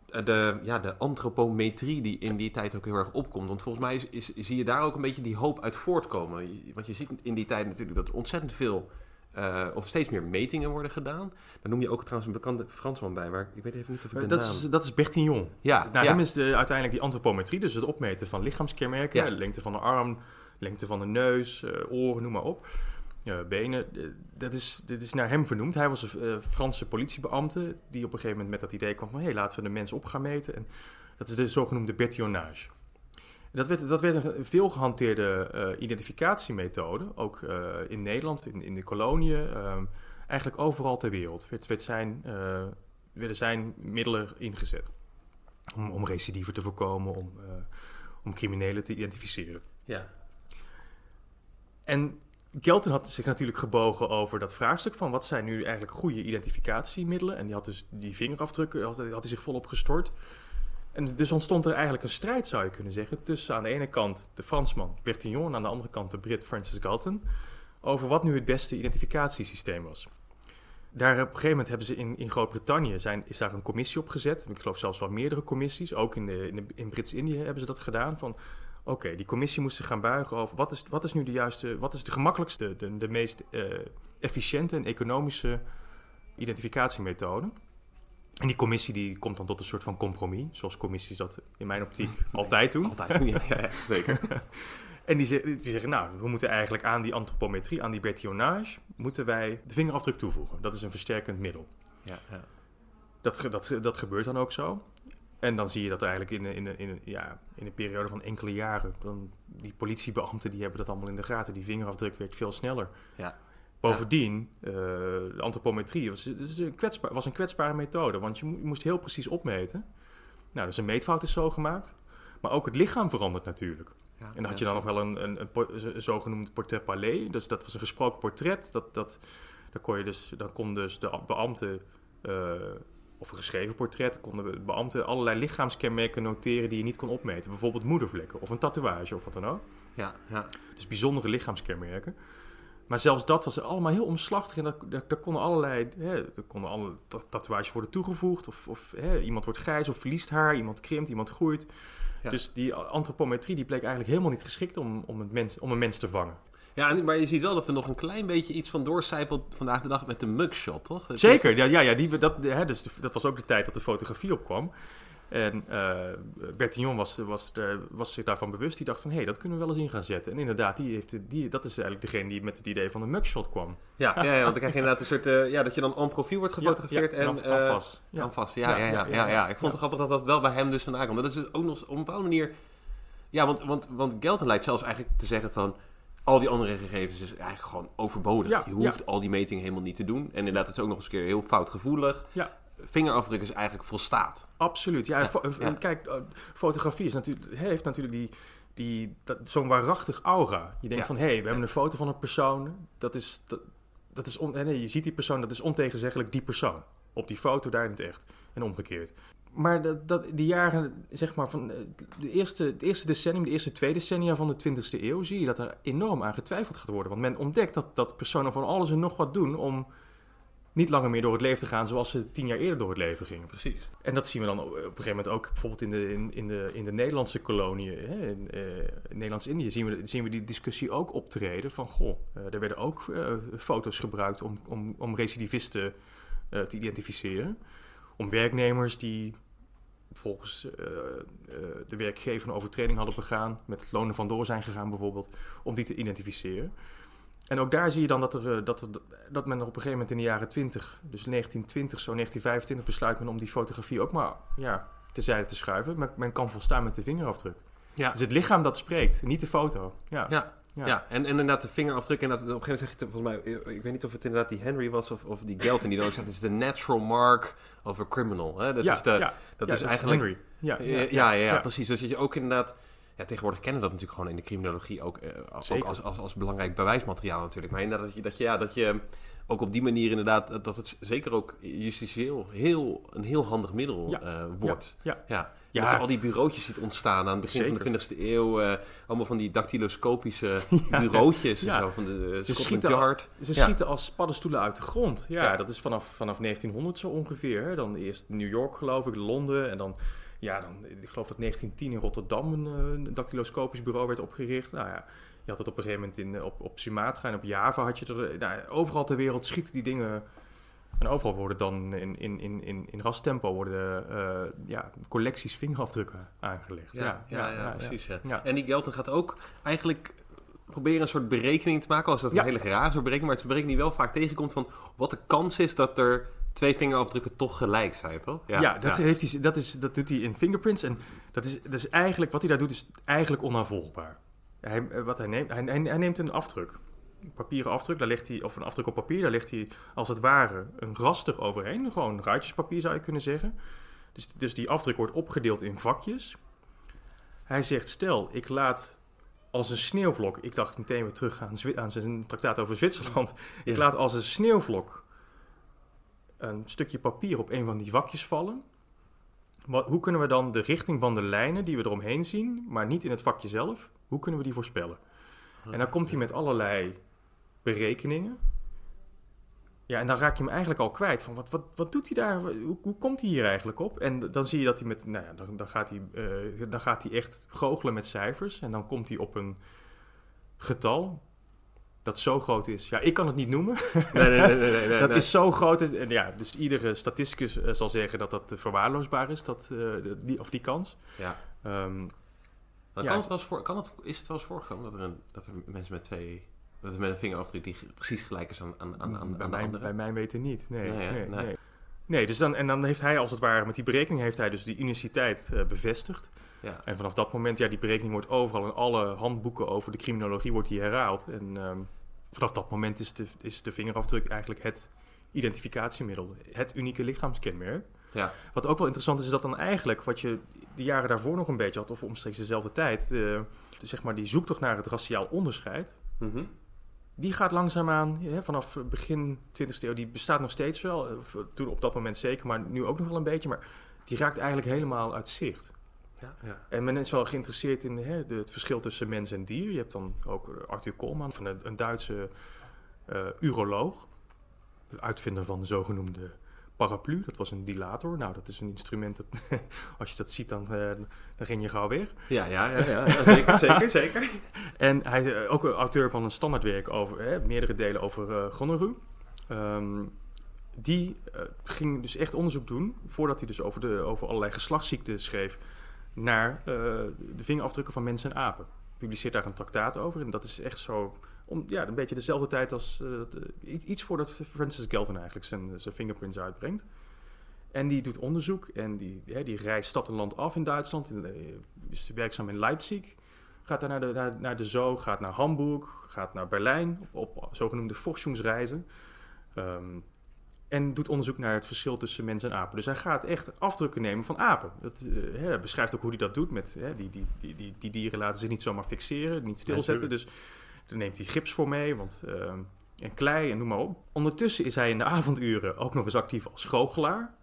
eh, de, ja, de antropometrie die in die tijd ook heel erg opkomt. Want volgens mij is, is, zie je daar ook een beetje die hoop uit voortkomen. Want je ziet in die tijd natuurlijk dat er ontzettend veel, eh, of steeds meer metingen worden gedaan. Daar noem je ook trouwens een bekende Fransman bij, waar ik weet even niet of ik de
Eh, dat,
naam...
is, dat is Bertignon.
Ja,
Naar
ja.
hem is de, uiteindelijk die antropometrie, dus het opmeten van lichaamskenmerken,
Ja.
de lengte van de arm, lengte van de neus, eh, oren, noem maar op, benen. eh, dat is, dit is naar hem vernoemd. Hij was een eh, Franse politiebeambte die op een gegeven moment met dat idee kwam van hé, laten we de mens op gaan meten. En dat is de zogenoemde Bertillonage. Dat werd, dat werd een veel gehanteerde eh, identificatiemethode, ook in Nederland, in, in de koloniën, eh, eigenlijk overal ter wereld. Werd, werd zijn, werden zijn middelen ingezet om, om recidieven te voorkomen, om, om criminelen te identificeren.
Ja.
En Kelton had zich natuurlijk gebogen over dat vraagstuk van wat zijn nu eigenlijk goede identificatiemiddelen. En die had dus die vingerafdrukken, had, had hij zich volop gestort. En dus ontstond er eigenlijk een strijd, zou je kunnen zeggen, tussen aan de ene kant de Fransman Bertillon en aan de andere kant de Brit Francis Galton, over wat nu het beste identificatiesysteem was. Daar op een gegeven moment hebben ze in, in Groot-Brittannië zijn, is daar een commissie op gezet. Ik geloof zelfs wel meerdere commissies. Ook in, in, in Brits-Indië hebben ze dat gedaan. Van oké, die commissie moest zich gaan buigen over wat is, wat is nu de juiste, wat is de gemakkelijkste, de, de meest eh, efficiënte en economische identificatiemethode. En die commissie die komt dan tot een soort van compromis, zoals commissies dat in mijn optiek altijd doen.
Altijd. Ja, ja, zeker.
En die, die zeggen, nou, we moeten eigenlijk aan die antropometrie, aan die bertillonage, moeten wij de vingerafdruk toevoegen. Dat is een versterkend middel.
Ja, ja.
Dat, dat, dat gebeurt dan ook zo. En dan zie je dat eigenlijk in, een- in, in, ja, in een periode van enkele jaren. Dan, die politiebeambten die hebben dat allemaal in de gaten. Die vingerafdruk werkt veel sneller.
Ja.
Bovendien, eh, de antropometrie was, is een kwetsbaar, was een kwetsbare methode. Want je, mo- je moest heel precies opmeten. Nou, dus een meetfout is zo gemaakt. Maar ook het lichaam verandert natuurlijk.
Ja,
En dan had je dan nog wel een, een, een, een zogenoemd portret palais. Dus dat was een gesproken portret. Dat, dat, dan, kon je dus, dan kon dus de beambte, eh, of een geschreven portret, konden de beambten allerlei lichaamskenmerken noteren die je niet kon opmeten. Bijvoorbeeld moedervlekken of een tatoeage of wat dan ook.
Ja, ja.
Dus bijzondere lichaamskenmerken. Maar zelfs dat was allemaal heel omslachtig. En daar, daar, daar konden allerlei hè, er konden alle ta- tatoeages worden toegevoegd. Of, of hè, iemand wordt grijs of verliest haar. Iemand krimpt, iemand groeit.
Ja.
Dus die antropometrie die bleek eigenlijk helemaal niet geschikt om, om, het mens, om een mens te vangen.
Ja, en- maar je ziet wel dat er nog een klein beetje iets van doorcijpelt vandaag de dag met de mugshot, toch? Is-
Zeker, ja, ja, ja die, dat, hè, dus dat was ook de tijd dat de fotografie opkwam. En eh Bertillon was, was, er- was zich daarvan bewust. Die dacht van, hé, hey, dat kunnen we wel eens in gaan zetten. En inderdaad, die heeft, die, dat is eigenlijk degene die met het idee van de mugshot kwam.
Ja, ja, ja, want dan krijg je inderdaad een soort, eh, ja, dat je dan on profiel wordt gefotografeerd
Ja,
en...
af-
eh,
afwas. Ja.
Ja, ja, ja, ja. Ik vond het grappig dat dat wel bij hem dus vandaan komt. Dat is ook nog op een bepaalde manier... Ja, want, want, want Gelten lijkt zelfs eigenlijk te zeggen van... Al die andere gegevens is eigenlijk gewoon overbodig.
Ja,
je hoeft al die metingen helemaal niet te doen. En inderdaad, het is ook nog eens een keer heel foutgevoelig.
Ja.
Vingerafdruk is eigenlijk volstaat.
Absoluut. Ja. Kijk, eh, fotografie is natuurlijk, heeft natuurlijk die, die, dat, zo'n waarachtig aura. Je denkt van, hé, hey, we hebben een foto van een persoon. Dat is, dat, dat is on, nee, je ziet die persoon, dat is ontegenzeggelijk die persoon. Op die foto, daar in het echt. En omgekeerd. Maar dat, dat, die jaren, zeg maar, van eh, de eerste, het eerste decennium, de eerste twee decennia van de 20e eeuw, zie je dat er enorm aan getwijfeld gaat worden. Want men ontdekt dat, dat personen van alles en nog wat doen om niet langer meer door het leven te gaan zoals ze tien jaar eerder door het leven gingen.
Precies.
En dat zien we dan op een gegeven moment ook bijvoorbeeld in de, in, in de, in de Nederlandse koloniën, hè, in, eh, in Nederlands-Indië, zien we, zien we die discussie ook optreden van, goh, eh, er werden ook foto's gebruikt om, om, om recidivisten te identificeren. Om werknemers die volgens eh, eh, de werkgever een overtreding hadden begaan, met het lonen vandoor zijn gegaan bijvoorbeeld, om die te identificeren. En ook daar zie je dan dat, er, eh, dat, er, dat men er op een gegeven moment in de jaren 20, dus 1920, zo 1925, besluit men om die fotografie ook maar ja, terzijde te schuiven. Men, men kan volstaan met de vingerafdruk.
Ja.
Het is het lichaam dat spreekt, niet de foto. Ja,
Ja,
Ja.
ja. en, en inderdaad de vingerafdruk. En dat, op een gegeven moment zeg je volgens mij, ik weet niet of het inderdaad die Henry was of, of die Gelton die dan ook zegt, het is de natural mark of a criminal. Hè? Dat
ja,
is, de,
ja,
dat is eigenlijk...
Henry. Ja,
Ja, ja, ja, precies. Dus dat je ook inderdaad... Ja, tegenwoordig kennen we dat natuurlijk gewoon in de criminologie ook, eh, als, ook als, als, als belangrijk bewijsmateriaal natuurlijk. Maar inderdaad dat je, dat je, ja, dat je ook op die manier inderdaad, dat- het zeker ook justitieel heel, een heel handig middel
Ja.
eh, wordt.
Ja.
Ja.
Ja.
Dat je al die bureautjes ziet ontstaan aan het begin
Zeker.
van de 20e eeuw. eh, allemaal van die dactyloscopische bureautjes en
Ja.
zo van de uh, Scotland
schieten-
Yard.
Ze
Ja.
schieten als paddenstoelen uit de grond. Ja,
Ja.
dat is vanaf, vanaf 1900 zo ongeveer. Hè. Dan eerst New York, geloof ik, Londen. En dan, ja, dan, ik geloof dat 1910 in Rotterdam een, eh, een dactyloscopisch bureau werd opgericht. Nou ja, je had het op een gegeven moment in, op, op Sumatra en op Java had je er. Nou, overal ter wereld schieten die dingen. En overal worden dan in, in, in, in, in rastempo worden eh, ja, collecties vingerafdrukken aangelegd.
Ja, ja, ja, precies. Ja.
Ja.
En die Gelton gaat ook eigenlijk proberen een soort berekening te maken. Als dat
Ja.
een hele rare soort berekening, maar het is een berekening die wel vaak tegenkomt van wat de kans is dat er twee vingerafdrukken toch gelijk zijn, toch?
Ja, dat, Heeft hij, dat, is, dat doet hij in fingerprints. En dat is, dat is eigenlijk, wat hij daar doet, is eigenlijk onnavolgbaar. Hij, eh, wat hij, neemt, hij, hij, hij neemt een afdruk. Papieren afdruk, daar legt hij, of een afdruk op papier, daar legt hij als het ware een raster overheen. Gewoon ruitjespapier zou je kunnen zeggen. Dus, dus die afdruk wordt opgedeeld in vakjes. Hij zegt, stel, ik laat als een sneeuwvlok... Ik dacht meteen weer terug aan, zijn traktaat over Zwitserland. Ik
Ja.
laat als een sneeuwvlok een stukje papier op een van die vakjes vallen. Wat, hoe kunnen we dan de richting van de lijnen die we eromheen zien, maar niet in het vakje zelf, hoe kunnen we die voorspellen? En dan komt hij met allerlei berekeningen. Ja, en dan raak je hem eigenlijk al kwijt. Van wat, wat, wat doet hij daar? Hoe, hoe komt hij hier eigenlijk op? En dan zie je dat hij met. Nou ja, dan, dan, gaat hij, eh, dan gaat hij echt goochelen met cijfers. En dan komt hij op een getal dat zo groot is. Ja, ik kan het niet noemen.
Nee, nee, nee, nee, nee,
dat
nee.
is zo groot. En ja, dus iedere statisticus eh, zal zeggen dat dat eh, verwaarloosbaar is, dat, eh, die, of die kans.
Ja.
Ehm,
Maar
Ja,
kan
het-
het wel eens voor, kan het, is het wel eens voorgekomen dat er, een, dat er mensen met twee... Dat het met een vingerafdruk die precies gelijk is aan, aan, aan, aan,
bij,
de
mij,
andere?
bij mij weten niet. Nee,
Nee,
nee, nee,
Nee.
nee. dus dan, en dan heeft hij als het ware, met die berekening heeft hij dus die uniciteit eh, bevestigd.
Ja.
En vanaf dat moment, ja, die berekening wordt overal in alle handboeken over de criminologie wordt die herhaald. En ehm, vanaf dat moment is de, is de vingerafdruk eigenlijk het identificatiemiddel, het unieke lichaamskenmerk.
Ja.
Wat ook wel interessant is, is dat dan eigenlijk wat je de jaren daarvoor nog een beetje had, of omstreeks dezelfde tijd, eh, de, zeg maar die zoektocht naar het raciaal onderscheid,
Mhm.
Die gaat langzaamaan, hè, vanaf begin 20e eeuw, die bestaat nog steeds wel. eh, Toen op dat moment zeker, maar nu ook nog wel een beetje. Maar die raakt eigenlijk helemaal uit zicht.
Ja, ja.
En men is wel geïnteresseerd in hè, de, het verschil tussen mens en dier. Je hebt dan ook Arthur Koolman van een, een Duitse eh, uroloog, de uitvinder van de zogenoemde paraplu. Dat was een dilator. Nou, dat is een instrument dat als je dat ziet, dan, eh, dan ren je gauw weg.
Ja, ja, ja, ja, ja, zeker, zeker, zeker.
En hij is eh, ook auteur van een standaardwerk over hè, meerdere delen over. Ehm, die ging dus echt onderzoek doen, voordat hij dus over, de, over allerlei geslachtsziekten schreef, naar de vingerafdrukken van mensen en apen. Publiceert daar een traktaat over. En dat is echt zo, om, ja, een beetje dezelfde tijd als, eh, eh, i- iets voordat Francis Galton eigenlijk zijn, zijn fingerprints uitbrengt. En die doet onderzoek en die, hè, die reist stad en land af in Duitsland. Eh, is werkzaam in Leipzig. Gaat daar naar de, naar, naar de zoo, gaat naar Hamburg, gaat naar Berlijn op, op zogenoemde forschungsreizen. Ehm, en doet onderzoek naar het verschil tussen mens en apen. Dus hij gaat echt afdrukken nemen van apen. Dat, eh, hij beschrijft ook hoe hij dat doet. Met, hè, die, die, die, die, die dieren laten zich niet zomaar fixeren, niet stilzetten. dus dan neemt hij gips voor mee, want, ehm, en klei en noem maar op. Ondertussen is hij in de avonduren ook nog eens actief als goochelaar.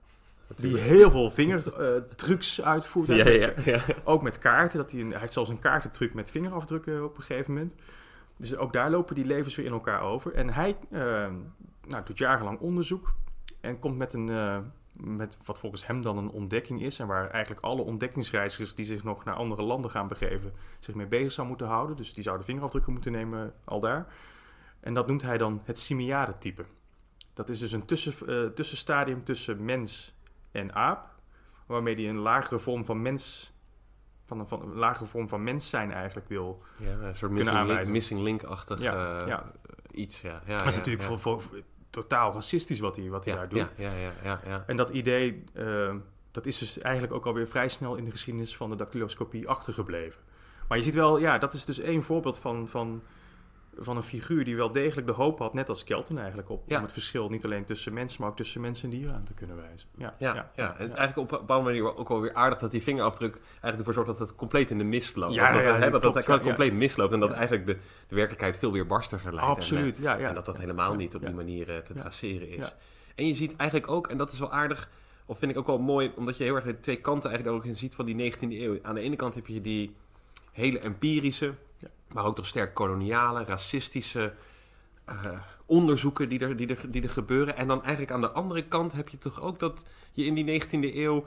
Die heel veel vingertrucs uitvoert.
Ja, ja, ja.
Ook met kaarten. Dat hij, een, hij heeft zelfs een kaartentruc met vingerafdrukken op een gegeven moment. Dus ook daar lopen die levens weer in elkaar over. En hij eh, nou, doet jarenlang onderzoek. En komt met, een, eh, met wat volgens hem dan een ontdekking is. En waar eigenlijk alle ontdekkingsreizigers die zich nog naar andere landen gaan begeven... zich mee bezig zou moeten houden. Dus die zouden vingerafdrukken moeten nemen al daar. En dat noemt hij dan het simiade-type. Dat is dus een tussen, eh, tussenstadium tussen mens en aap. Waarmee hij een lagere vorm van mens... Van een, van een lagere vorm van mens zijn eigenlijk wil
Ja, een soort missing, link,
aanwijzen.
missing link-achtig
Ja,
eh,
ja.
iets. Ja, ja, ja,
is natuurlijk
ja.
voor, voor, totaal racistisch wat hij, wat hij
ja,
daar doet.
Ja, ja, ja, ja, ja.
En dat idee, eh, dat is dus eigenlijk ook alweer vrij snel in de geschiedenis van de dactyloscopie achtergebleven. Maar je ziet wel, ja, dat is dus één voorbeeld van, van, van een figuur die wel degelijk de hoop had, net als Kelton eigenlijk, op,
Ja.
om het verschil niet alleen tussen mensen, maar ook tussen mensen en dieren aan te kunnen wijzen. Ja,
Ja, ja, Het is eigenlijk op een bepaalde manier ook wel weer aardig dat die vingerafdruk eigenlijk ervoor zorgt dat het compleet in de mist loopt.
Ja,
dat,
ja,
dat,
klopt,
compleet misloopt en dat eigenlijk de, de werkelijkheid veel weer barstiger lijkt.
Absoluut,
En,
ja,
eh,
ja.
en dat dat helemaal niet op die manier eh, te traceren is. En je ziet eigenlijk ook, en dat is wel aardig, of vind ik ook wel mooi, omdat je heel erg de twee kanten eigenlijk ook in ziet van die 19e eeuw. Aan de ene kant heb je die hele empirische, Maar ook toch sterk koloniale, racistische eh, onderzoeken die er, die, er, die er gebeuren. En dan eigenlijk aan de andere kant heb je toch ook dat je in die 19e eeuw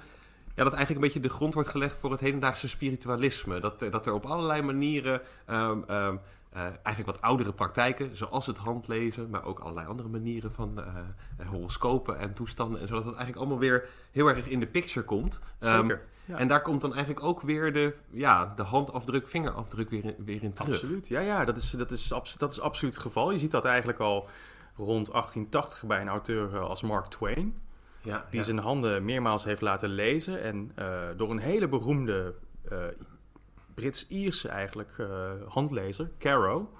ja, dat eigenlijk een beetje de grond wordt gelegd voor het hedendaagse spiritualisme. Dat, er- dat er op allerlei manieren ehm, ehm, eh, eigenlijk wat oudere praktijken, zoals het handlezen, maar ook allerlei andere manieren van eh, eh, horoscopen en toestanden. En zodat het eigenlijk allemaal weer heel erg in de picture komt. Ehm.
Ja.
En daar komt dan eigenlijk ook weer de, ja, de handafdruk, vingerafdruk weer in, weer in terug.
Absoluut. Ja, ja dat, is, dat, is, dat is absoluut het geval. Je ziet dat eigenlijk al rond 1880 bij een auteur eh, als Mark Twain.
Ja,
die
ja.
zijn handen meermaals heeft laten lezen. En eh, door een hele beroemde eh, Brits-Ierse eigenlijk handlezer, Caro.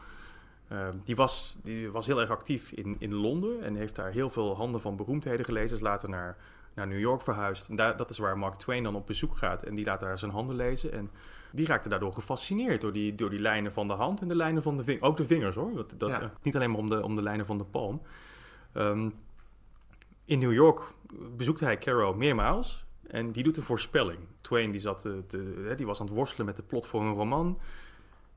die, was, die was heel erg actief in, in Londen en heeft daar heel veel handen van beroemdheden gelezen. Is later naar, naar New York verhuisd. En daar, dat is waar Mark Twain dan op bezoek gaat. En die laat daar zijn handen lezen. En die raakte daardoor gefascineerd door die, door die lijnen van de hand en de lijnen van de vingers. Ook de vingers hoor. Dat, dat,
Ja.
eh, niet alleen maar om de, om de lijnen van de palm. Ehm, in New York bezoekt hij Caro meermaals en die doet een voorspelling. Twain die, zat, eh, te, die was aan het worstelen met de plot voor een roman.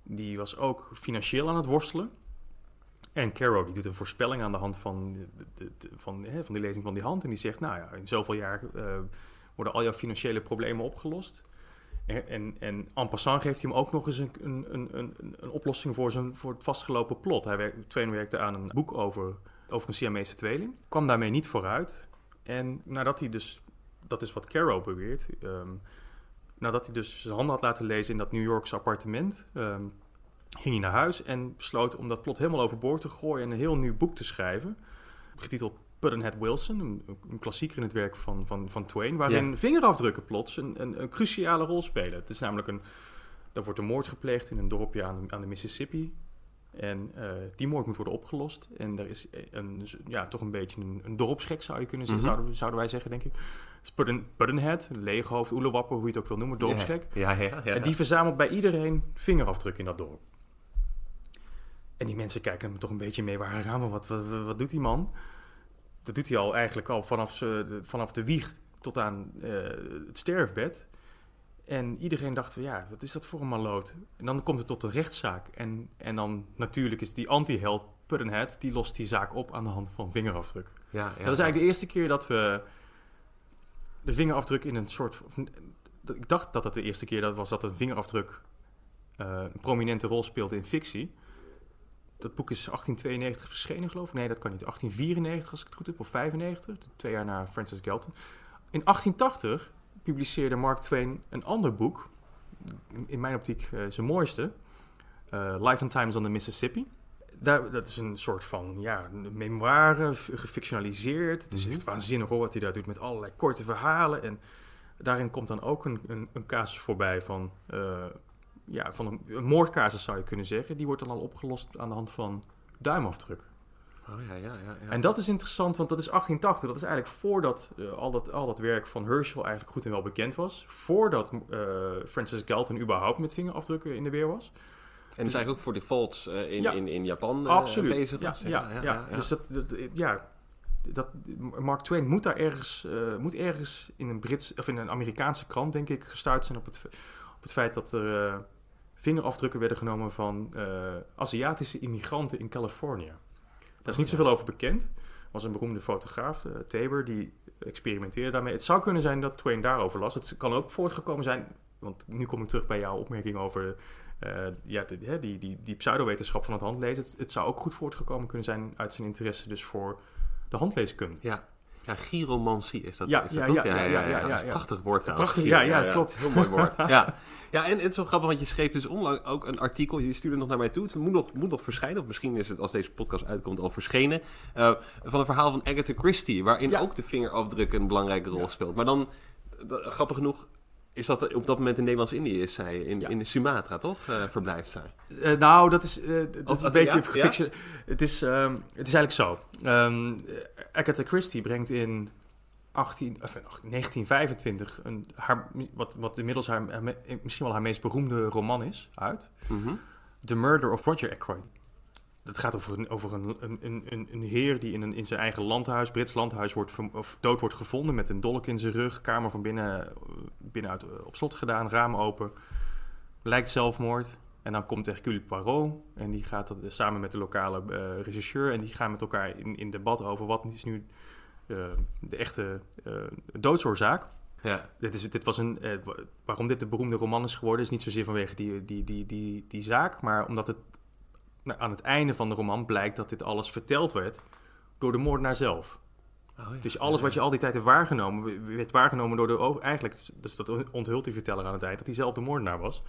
Die was ook financieel aan het worstelen. En Caro die doet een voorspelling aan de hand van, de, de- van, hè, van lezing van die hand. En die zegt, nou ja, in zoveel jaar eh, worden al jouw financiële problemen opgelost. En, en, en passant geeft hij hem ook nog eens een, een, een, een, oplossing voor, zijn, voor het vastgelopen plot. Hij werkt, Twain werkte aan een boek over, over een Siamese tweeling. Kwam daarmee niet vooruit. En nadat hij dus, dat is wat Caro beweert, ehm, nadat hij dus zijn handen had laten lezen in dat New Yorkse appartement, ehm, ging hij naar huis en besloot om dat plot helemaal overboord te gooien en een heel nieuw boek te schrijven. Getiteld Pudd'nhead Wilson, een, een klassieker in het werk van, van, van Twain, waarin
Ja.
vingerafdrukken plots een, een, een cruciale rol spelen. Het is namelijk een, er wordt een moord gepleegd in een dorpje aan de, aan de Mississippi. En eh, die moord moet worden opgelost. En er is een, ja, toch een beetje een, een dorpsgek, zou je kunnen zeggen,
Mhm.
zouden, zouden wij zeggen, denk ik. Puddin, Puddinhead, leeghoofd, oelewapper, hoe je het ook wil noemen, dorpsgek.
Ja, ja, ja. ja.
En die verzamelt bij iedereen vingerafdrukken in dat dorp. En die mensen kijken hem toch een beetje mee, waar gaan we, wat, wat, wat doet die man? Dat doet hij al eigenlijk al vanaf, ze- de, vanaf de wieg tot aan eh, het sterfbed. En iedereen dacht van ja, wat is dat voor een maloot? En dan komt het tot een rechtszaak. En, en dan natuurlijk is die anti-held Pudd'nhead, die lost die zaak op aan de hand van vingerafdruk.
Ja, ja,
dat is eigenlijk de eerste keer dat we de vingerafdruk in een soort... of- Ik dacht dat het de eerste keer dat was dat een vingerafdruk eh, een prominente rol speelde in fictie. Dat boek is 1892 verschenen, geloof ik. Nee, dat kan niet. 1894, als ik het goed heb, of 95. Twee jaar na Francis Galton. In 1880 publiceerde Mark Twain een ander boek. In mijn optiek eh, zijn mooiste. eh, Life and Times on the Mississippi. Daar, dat is een soort van ja, memoire, gefictionaliseerd. Het is
Mhm.
echt waanzinnig hoor, wat hij daar doet met allerlei korte verhalen. En daarin komt dan ook een, een, een casus voorbij van, eh, ja, van een, een moordcasus zou je kunnen zeggen. Die wordt dan al opgelost aan de hand van duimafdruk.
Oh, ja, ja, ja, ja.
En dat is interessant, want dat is 1880. Dat is eigenlijk voordat eh, al, dat, al dat werk van Herschel eigenlijk goed en wel bekend was. Voordat eh, Francis Galton überhaupt met vingerafdrukken in de weer was.
En dus eigenlijk ook voor defaults eh in,
Ja.
in, in Japan
Absoluut.
bezig
ja,
was.
ja, ja, Dus dat, dat, ja, dat, Mark Twain moet daar ergens, moet ergens in een Brits of in een Amerikaanse krant, denk ik, gestuurd zijn op het, op het feit dat er vingerafdrukken werden genomen van eh, Aziatische immigranten in Californië. Daar is niet zoveel over bekend. Er was een beroemde fotograaf, eh, Tabor, die experimenteerde daarmee. Het zou kunnen zijn dat Twain daarover las. Het kan ook voortgekomen zijn, want nu kom ik terug bij jouw opmerking over eh, ja, hè, die, die, die pseudowetenschap van het handlezen. Het, het zou ook goed voortgekomen kunnen zijn uit zijn interesse dus voor de handleeskunde.
Ja. Ja, gyromancie is dat.
Ja,
is dat
ja,
ook?
ja, ja, ja,
een prachtig woord.
Prachtig, ja, ja, klopt.
heel mooi woord. ja. ja, en het is zo grappig, want je schreef dus onlangs ook een artikel. Je stuurde nog naar mij toe. Het moet nog, moet nog verschijnen, of misschien is het als deze podcast uitkomt al verschenen. eh, van een verhaal van Agatha Christie, waarin ook de vingerafdruk een belangrijke rol speelt. Maar dan, dat- grappig genoeg, is dat op dat moment in Nederlands-Indië is zij. In,
Ja.
in Sumatra, toch? eh, verblijft zij.
Eh, nou, dat is, eh, dat is
ja,
een beetje
ja?
Het, is, ehm, het is eigenlijk zo. Ehm Agatha Christie brengt in 18, of in 1925 een, haar, wat, wat inmiddels haar, misschien wel haar meest beroemde roman is, uit.
Mhm.
The Murder of Roger Ackroyd. Dat gaat over een, over een, een, een, een, heer die in, een, in zijn eigen landhuis, Brits landhuis, wordt of dood wordt gevonden met een dolk in zijn rug, kamer van binnen, eh, binnenuit eh, op slot gedaan, raam open. Lijkt zelfmoord. En dan komt Hercule Poirot en die gaat dat, samen met de lokale eh, regisseur en die gaan met elkaar in, in debat over wat is nu de echte doodsoorzaak.
Ja.
Dit, is, dit was een, wa- waarom dit de beroemde roman is geworden, is niet zozeer vanwege die, die, die, die, die zaak, maar omdat het nou, aan het einde van de roman blijkt dat dit alles verteld werd door de moordenaar zelf.
Oh, ja.
Dus alles wat je al die tijd hebt waargenomen, werd waargenomen door de oog. Eigenlijk, dus dat onthult die verteller aan het eind, dat hij zelf de moordenaar was.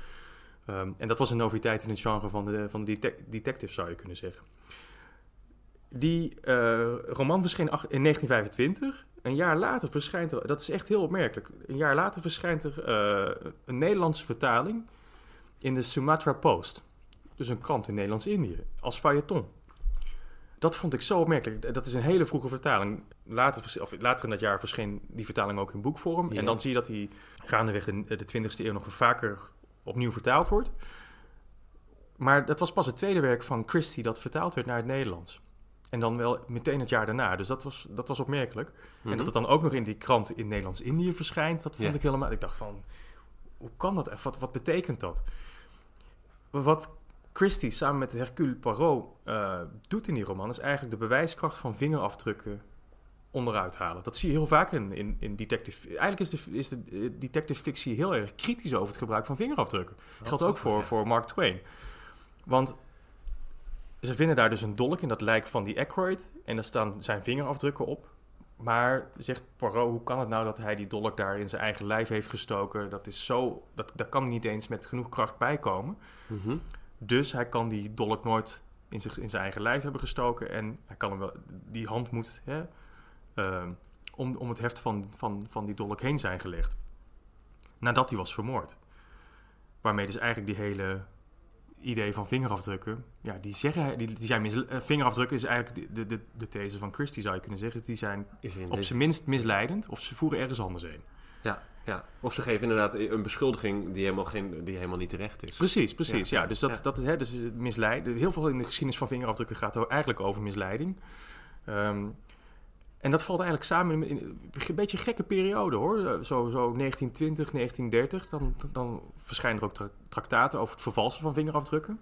Ehm, en dat was een noviteit in het genre van de, van de detec- detective, zou je kunnen zeggen. Die eh, roman verscheen in 1925. Een jaar later verschijnt er, dat is echt heel opmerkelijk, een jaar later verschijnt er eh, een Nederlandse vertaling in de Sumatra Post. Dus een krant in Nederlands-Indië, als feuilleton. Dat vond ik zo opmerkelijk. Dat is een hele vroege vertaling. Later, of later in dat jaar verscheen die vertaling ook in boekvorm.
Ja.
En dan zie je dat die gaandeweg de, de 20e eeuw nog vaker opnieuw vertaald wordt. Maar dat was pas het tweede werk van Christie dat vertaald werd naar het Nederlands. En dan wel meteen het jaar daarna. Dus dat was, dat was opmerkelijk.
Mhm.
En dat het dan ook nog in die krant in Nederlands-Indië verschijnt, dat vond
Ja.
ik helemaal... Ik dacht van, hoe kan dat? Wat, wat betekent dat? Wat Christie samen met Hercule Poirot eh, doet in die roman... is eigenlijk de bewijskracht van vingerafdrukken onderuit halen. Dat zie je heel vaak in, in, in detective... Eigenlijk is de, is de eh, detective fictie heel erg kritisch over het gebruik van vingerafdrukken. Geldt ook voor,
ja.
voor Mark Twain. Want ze vinden daar dus een dolk in dat lijk van die Aykroyd. En daar staan zijn vingerafdrukken op. Maar zegt Poirot, hoe kan het nou dat hij die dolk daar in zijn eigen lijf heeft gestoken? Dat is zo, dat, daar kan niet eens met genoeg kracht bij komen.
Mhm.
Dus hij kan die dolk nooit in, zich, in zijn eigen lijf hebben gestoken. En hij kan hem wel, die hand moet hè, ehm, om, om het heft van, van, van die dolk heen zijn gelegd. Nadat hij was vermoord. Waarmee dus eigenlijk die hele idee van vingerafdrukken, ja, die zeggen, die, die zijn mis, eh, vingerafdrukken is eigenlijk de, de, de these van Christie zou je kunnen zeggen. Die zijn op zijn minst misleidend of ze voeren ergens anders heen.
Ja, ja. Of ze geven inderdaad een beschuldiging die helemaal, geen, die helemaal niet terecht is.
Precies, precies.
Ja,
dus dat,
ja.
dat is hè, dus misleiden. Heel veel in de geschiedenis van vingerafdrukken gaat eigenlijk over misleiding. Ehm, en dat valt eigenlijk samen in een beetje een gekke periode hoor. Eh, Zo, zo 1920, 1930. Dan, dan verschijnen er ook tra- traktaten over het vervalsen van vingerafdrukken.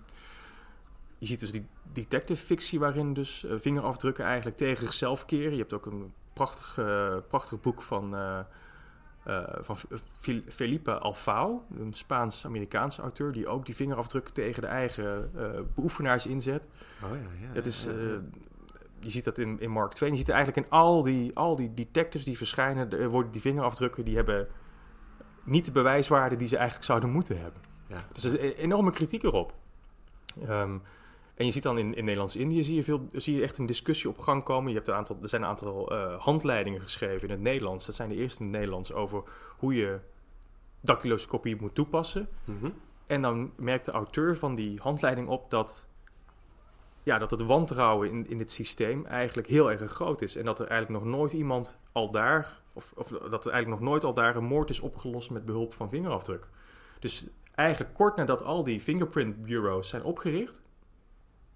je ziet dus die detective fictie waarin dus eh, vingerafdrukken eigenlijk tegen zichzelf keren. Je hebt ook een prachtig, eh, prachtig boek van, eh, eh, van Fel- Felipe Alfao, een Spaans-Amerikaanse auteur, die ook die vingerafdrukken tegen de eigen eh, beoefenaars inzet.
Oh ja, ja.
Het is,
ja.
eh, je ziet dat in, in Mark 2. Je ziet eigenlijk in al die, al die detectives die verschijnen, er worden die vingerafdrukken, die hebben niet de bewijswaarde die ze eigenlijk zouden moeten hebben.
Ja.
Dus er is een enorme kritiek erop. Ehm, en je ziet dan in, in Nederlands-Indië zie je, veel, zie je echt een discussie op gang komen. Je hebt een aantal, er zijn een aantal eh, handleidingen geschreven in het Nederlands. Dat zijn de eerste in het Nederlands over hoe je dactyloscopie moet toepassen.
Mhm.
En dan merkt de auteur van die handleiding op dat, ja, dat het wantrouwen in, in dit systeem eigenlijk heel erg groot is. En dat er eigenlijk nog nooit iemand al daar, of, of dat er eigenlijk nog nooit al daar een moord is opgelost met behulp van vingerafdruk. Dus eigenlijk kort nadat al die fingerprint bureaus zijn opgericht,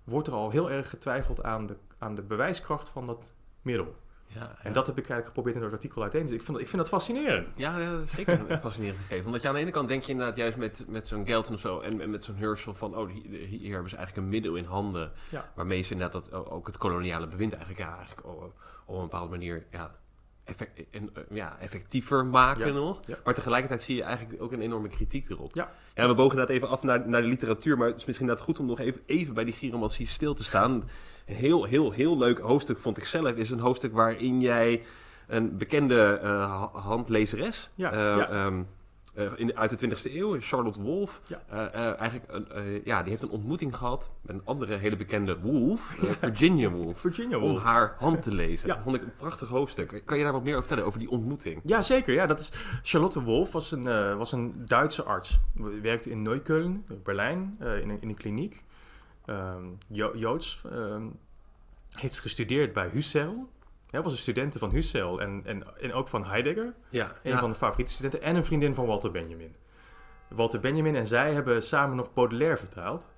wordt er al heel erg getwijfeld aan de, aan de bewijskracht van dat middel.
Ja,
En dat heb ik eigenlijk geprobeerd in het artikel uiteen te zetten. Ik vind, ik vind dat fascinerend.
Ja, ja, dat is zeker een fascinerend gegeven. Omdat je aan de ene kant denk je inderdaad juist met, met zo'n Gelton of zo en, en met zo'n Herschel van, oh, hier, hier hebben ze eigenlijk een middel in handen waarmee ze inderdaad dat, ook het koloniale bewind eigenlijk, ja, eigenlijk op, op een bepaalde manier ja, effect, en, eh, ja, effectiever maken
Ja,
nog.
ja.
Maar tegelijkertijd zie je eigenlijk ook een enorme kritiek erop.
Ja.
Ja, we bogen inderdaad even af naar, naar de literatuur, maar het is misschien goed om nog even, even bij die gyromantie stil te staan. Een heel, heel, heel leuk hoofdstuk vond ik zelf, is een hoofdstuk waarin jij een bekende ha- handlezeres,
Ja,
eh,
ja.
Eh, in, uit de 20e eeuw, Charlotte Wolf,
Ja.
eh, eh, eigenlijk een, ja, die heeft een ontmoeting gehad met een andere hele bekende Wolf, Virginia Woolf,
Virginia
om haar hand te lezen.
Ja.
Dat vond ik een prachtig hoofdstuk. Kan je daar wat meer over vertellen, over die ontmoeting?
Ja, zeker. Ja, dat is, Charlotte Wolf was een, was een Duitse arts. Werkte in Neukölln, Berlijn, in, een, in een kliniek. Ehm, Jo- Joods. ehm, heeft gestudeerd bij Husserl. Hij was een studente van Husserl en, en, en ook van Heidegger.
Ja,
Een van de favoriete studenten. En een vriendin van Walter Benjamin. Walter Benjamin en zij hebben samen nog Baudelaire vertaald.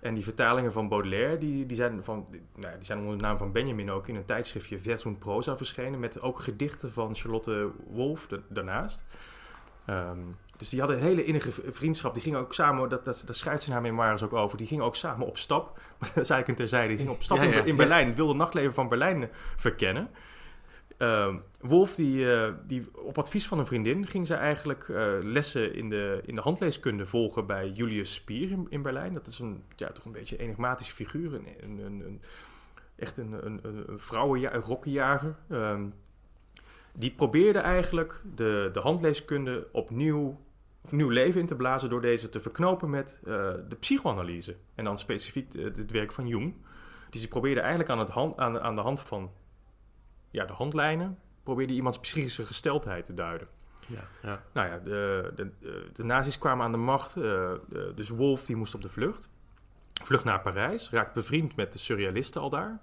En die vertalingen van Baudelaire, die, die, zijn, van, die, nou, die zijn onder de naam van Benjamin ook in een tijdschriftje Vers und Prosa verschenen. Met ook gedichten van Charlotte Wolf da- daarnaast. Ehm, dus die hadden een hele innige vriendschap. Die gingen ook samen, dat, dat, daar schrijft ze in haar memoires ook over. Die gingen ook samen op stap. Maar dat is eigenlijk een terzijde. Die gingen op stap
Ja,
in,
ja,
in
ja.
Berlijn. Het wilde nachtleven van Berlijn eh, verkennen. Ehm, Wolf, die, eh, die op advies van een vriendin, ging ze eigenlijk eh, lessen in de, in de handleeskunde volgen bij Julius Spier in, in Berlijn. Dat is een, ja, toch een beetje een enigmatische figuur. Een, een, een, een- echt een, een, een, vrouwenja- rokkenjager. Ehm, die probeerde eigenlijk de, de handleeskunde opnieuw, nieuw leven in te blazen door deze te verknopen met eh, de psychoanalyse. En dan specifiek de- het werk van Jung. Dus die probeerde eigenlijk aan, het hand, aan, aan de hand van ja, de handlijnen, probeerde iemands psychische gesteldheid te duiden.
Ja, ja.
Nou ja, de, de, de, nazi's kwamen aan de macht, eh, dus Wolf die moest op de vlucht. Vlucht naar Parijs, raakt bevriend met de surrealisten al daar.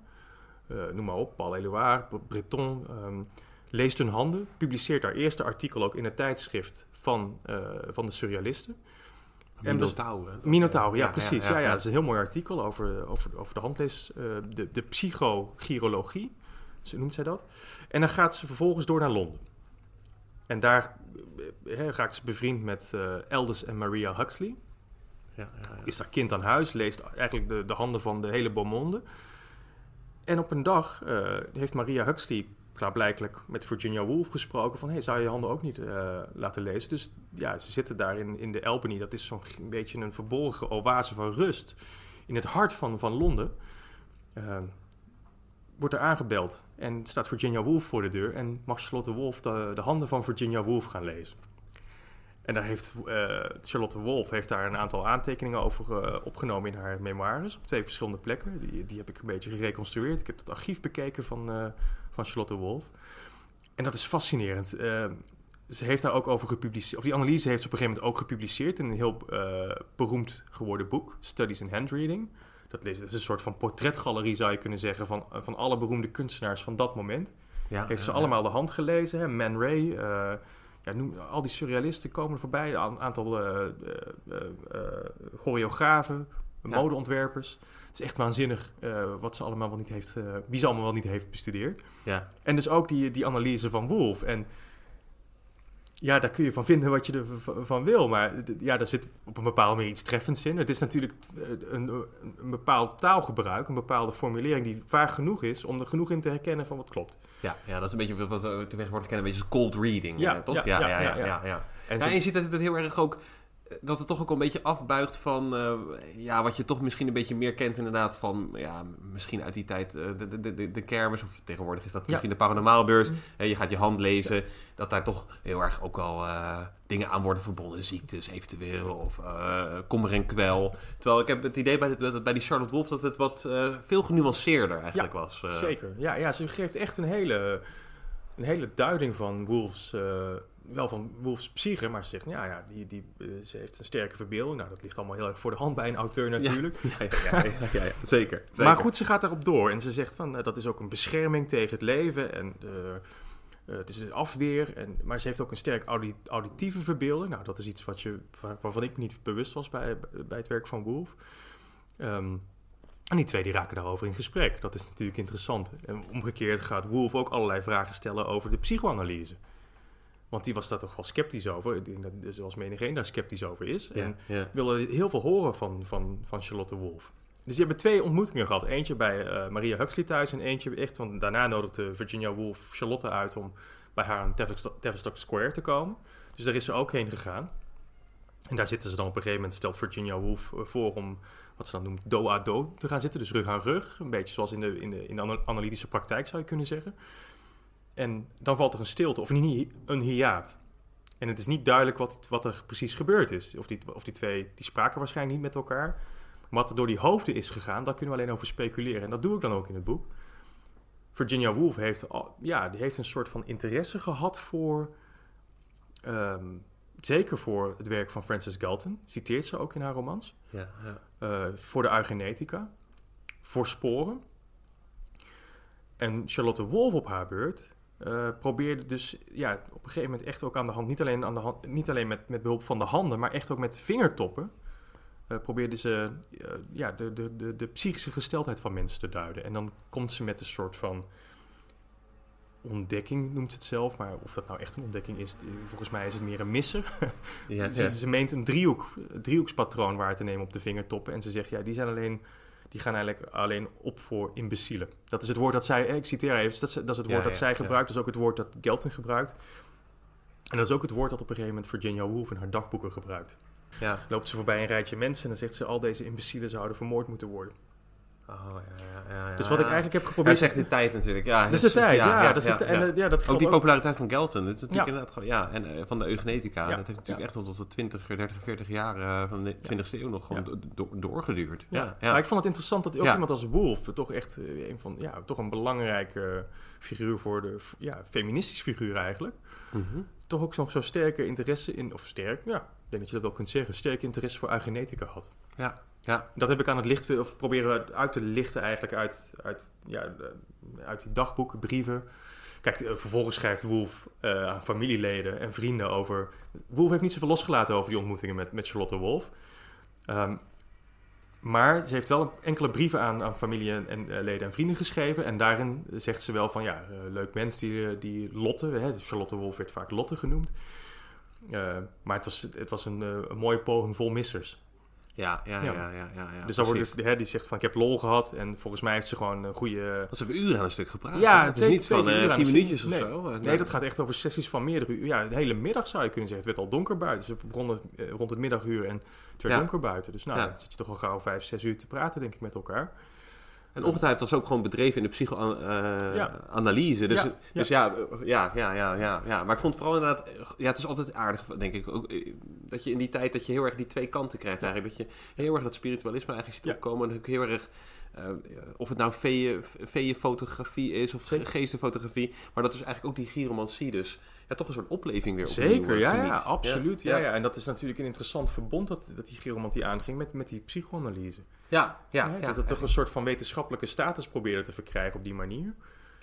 Eh, noem maar op, Paul Éluard, Bre- Breton. ehm, leest hun handen, publiceert haar eerste artikel ook in het tijdschrift van, eh, van de surrealisten. En dus-
Minotaur. hè?
Minotaur, ja, precies. Ja, ja, dat is een heel mooi artikel over, over, over de handlees, eh, de, de psychogirologie, zo noemt zij dat. En dan gaat ze vervolgens door naar Londen. En daar eh, eh, raakt ze bevriend met Aldous en Maria Huxley.
Ja, ja, ja.
Is daar kind aan huis, leest eigenlijk de, de handen van de hele Beaumonde. En op een dag heeft Maria Huxley klaarblijkelijk met Virginia Woolf gesproken van... Hey, zou je je handen ook niet eh, laten lezen? Dus ja, ze zitten daar in, in de Albany. Dat is zo'n beetje een verborgen oase van rust in het hart van, van Londen. Eh, wordt er aangebeld en staat Virginia Woolf voor de deur... en mag Charlotte Wolf de, de handen van Virginia Woolf gaan lezen. En daar heeft eh, Charlotte Wolf heeft daar een aantal aantekeningen over eh, opgenomen in haar memoires op twee verschillende plekken. Die, die heb ik een beetje gereconstrueerd. Ik heb het archief bekeken van, van Charlotte Wolf. En dat is fascinerend. Eh, ze heeft daar ook over gepubliceerd, of die analyse heeft ze op een gegeven moment ook gepubliceerd in een heel eh, beroemd geworden boek, Studies in Handreading. Dat is, dat is een soort van portretgalerie, zou je kunnen zeggen, van, van alle beroemde kunstenaars van dat moment.
Ja,
Heeft ze allemaal de hand gelezen. Hè? Man Ray, eh, ja, noem, al die surrealisten komen er voorbij. Een aantal eh, eh, eh, eh, choreografen. Modeontwerpers. Het is echt waanzinnig eh, wat ze allemaal wel niet heeft, eh, wie ze allemaal wel niet heeft bestudeerd.
Ja,
En dus ook die, die analyse van Wolf. En ja, daar kun je van vinden wat je ervan wil. Maar ja, daar zit op een bepaalde manier iets treffends in. Het is natuurlijk eh, een, een, bepaald taalgebruik, een bepaalde formulering die vaag genoeg is om er genoeg in te herkennen van wat klopt.
Ja, ja, dat is een beetje wat we tegenwoordig kennen, een beetje cold reading,
Ja,
toch?
ja,
Ja, ja,
ja. En
en je ziet dat het heel erg ook, dat het toch ook een beetje afbuigt van, eh, ja, wat je toch misschien een beetje meer kent inderdaad van, ja, misschien uit die tijd eh, de, de, de, de, kermis, of tegenwoordig is dat
Ja.
misschien de paranormaalbeurs.
Mm.
Eh, je gaat je hand lezen, dat daar toch heel erg ook al eh, dingen aan worden verbonden, ziektes eventueel, of kommer en kwel. Terwijl ik heb het idee bij, dit, bij die Charlotte Wolf dat het wat veel genuanceerder eigenlijk was.
Zeker. Ja, ja, ze geeft echt een hele, een hele duiding van Wolfs, wel van Wolfs psyche, maar ze zegt, ja, ja die, die, eh, ze heeft een sterke verbeelding. Nou, dat ligt allemaal heel erg voor de hand bij een auteur natuurlijk.
Ja, ja, ja, zeker, zeker.
Maar goed, ze gaat daarop door en ze zegt van, eh, dat is ook een bescherming tegen het leven en eh, het is een afweer. En, maar ze heeft ook een sterk audi- auditieve verbeelding. Nou, dat is iets wat je, waar- waarvan ik niet bewust was bij, bij het werk van Wolf. Ehm, en die twee die raken daarover in gesprek. Dat is natuurlijk interessant. En omgekeerd gaat Wolf ook allerlei vragen stellen over de psychoanalyse. Want die was daar toch wel sceptisch over. Ik denk dat, zoals menigeen daar sceptisch over is.
Ja,
En
ja.
willen heel veel horen van, van, van Charlotte Wolf. Dus die hebben twee ontmoetingen gehad. Eentje bij eh, Maria Huxley thuis en eentje echt... Want daarna nodigde Virginia Woolf Charlotte uit om bij haar aan Tavistock Square te komen. Dus daar is ze ook heen gegaan. En daar zitten ze dan op een gegeven moment... stelt Virginia Woolf eh, voor om wat ze dan noemt do a do te gaan zitten. Dus rug aan rug. Een beetje zoals in de, in de, in de ana- analytische praktijk zou je kunnen zeggen. En dan valt er een stilte, of een, een hiaat. En het is niet duidelijk wat, wat er precies gebeurd is. Of die, of die twee, die spraken waarschijnlijk niet met elkaar. Maar wat er door die hoofden is gegaan, daar kunnen we alleen over speculeren. En dat doe ik dan ook in het boek. Virginia Woolf heeft, ja, die heeft een soort van interesse gehad voor... ehm, zeker voor het werk van Francis Galton. Citeert ze ook in haar romans.
Ja, ja.
Eh, voor de eugenetica. Voor sporen. En Charlotte Wolf op haar beurt eh, probeerde dus ja, op een gegeven moment echt ook aan de hand, niet alleen, aan de hand, niet alleen met, met behulp van de handen, maar echt ook met vingertoppen, eh, probeerde ze eh, ja, de, de, de, de psychische gesteldheid van mensen te duiden. En dan komt ze met een soort van ontdekking, noemt ze het zelf, maar of dat nou echt een ontdekking is, volgens mij is het meer een misser.
Ja,
Ze,
ja.
ze meent een driehoek, driehoekspatroon waar te nemen op de vingertoppen. En ze zegt, ja, die, zijn alleen, die gaan eigenlijk alleen op voor imbecielen. Dat is het woord dat zij, eh, ik citeer even, dat is, het
Ja,
woord dat
ja,
zij gebruikt. Dat is ook het woord dat Gelton gebruikt. En dat is ook het woord dat op een gegeven moment Virginia Woolf in haar dagboeken gebruikt.
ja.
Loopt ze voorbij een rijtje mensen en dan zegt ze, al deze imbecielen zouden vermoord moeten worden.
Oh, ja, ja.
Dus wat ik eigenlijk heb
Hij
geprobeerd...
zegt de tijd natuurlijk. Ja,
dat is de tijd, ja. dat is de, en,
ja.
eh, dat
Ook die populariteit van Galton. Dat is natuurlijk
Ja.
inderdaad gewoon, ja, en eh, van de eugenetica. Dat heeft natuurlijk echt tot de 20, 30, 40 jaar eh, van de 20e eeuw nog gewoon do- doorgeduurd.
Ja. Maar ik vond het interessant dat ook iemand als Wolf, toch echt een van, ja, toch een belangrijke figuur voor de, ja, feministisch figuur eigenlijk,
Mhm.
toch ook nog zo sterke interesse in, of sterk, ja, ik denk dat je dat wel kunt zeggen, sterke interesse voor eugenetica had.
ja, ja.
Dat heb ik aan het licht, of proberen uit te lichten eigenlijk uit, uit, ja, uit die dagboeken, brieven. Kijk, eh, vervolgens schrijft Wolf eh, aan familieleden en vrienden over... Wolf heeft niet zoveel losgelaten over die ontmoetingen met, met Charlotte Wolf. Ehm, maar ze heeft wel enkele brieven aan, aan familie en, en, eh, leden en vrienden geschreven. En daarin zegt ze wel van, ja, leuk mens, die, die Lotte. Hè, Charlotte Wolf werd vaak Lotte genoemd. Maar het was, het was een, een mooie poging vol missers.
Ja, ja,
Ja.
ja, ja, ja,
dus dan wordt, hè, die zegt van, ik heb lol gehad. En volgens mij heeft ze gewoon een goede...
Want ze hebben uren aan een stuk gepraat.
Ja,
het is
twee-
niet
twee,
van eh, 10
een
minuutjes of
stuk.
zo.
Nee, dat gaat echt over sessies van meerdere uur. Ja, de hele middag zou je kunnen zeggen. Het werd al donker buiten. Ze begonnen eh, rond het middaguur en het werd donker buiten. Dus nou, dan zit je toch al gauw vijf, zes uur te praten, denk ik, met elkaar.
En ongetwijfeld was ook gewoon bedreven in de psychoanalyse. Dus,
Ja,
dus ja, eh, ja, ja, ja, ja, ja. Maar ik vond vooral inderdaad... eh, Ja, het is altijd aardig, denk ik. Ook, eh, dat je in die tijd dat je heel erg die twee kanten krijgt eigenlijk. Dat je heel erg dat spiritualisme eigenlijk ziet opkomen. En ook heel erg... eh, of het nou veeën- veeënfotografie is of
Zeker.
geestenfotografie. Maar dat is eigenlijk ook die gyromancie. Dus ja, toch een soort opleving weer opnieuw,
Zeker,
eh,
ja, ja, absoluut. Ja.
Ja.
Ja, En dat is natuurlijk een interessant verbond dat, dat die chiromantie aanging met, met die psychoanalyse.
Ja, ja, ja.
dat het toch een soort van wetenschappelijke status probeerde te verkrijgen op die manier.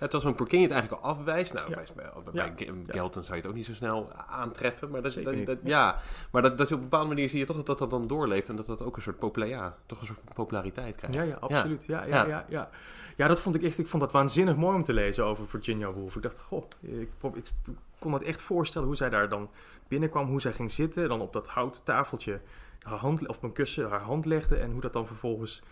Het was zo'n Porkin je het eigenlijk al afwijst. Nou,
Ja.
bij, bij, bij Ge- Gelton zou je het ook niet zo snel aantreffen. Maar, dat, dat, dat- ja. maar dat, dat je op een bepaalde manier zie je toch dat dat, dan doorleeft. En dat dat ook een soort, popula ja, toch een soort populariteit krijgt.
Ja, ja, absoluut. Ja, ja,
Ja.
ja. Ja, dat vond ik echt. Ik vond dat waanzinnig mooi om te lezen over Virginia Woolf. Ik dacht, goh, ik kon dat echt voorstellen hoe zij daar dan binnenkwam, hoe zij ging zitten, dan op dat houten tafeltje haar hand, of op een kussen haar hand legde en hoe dat dan vervolgens.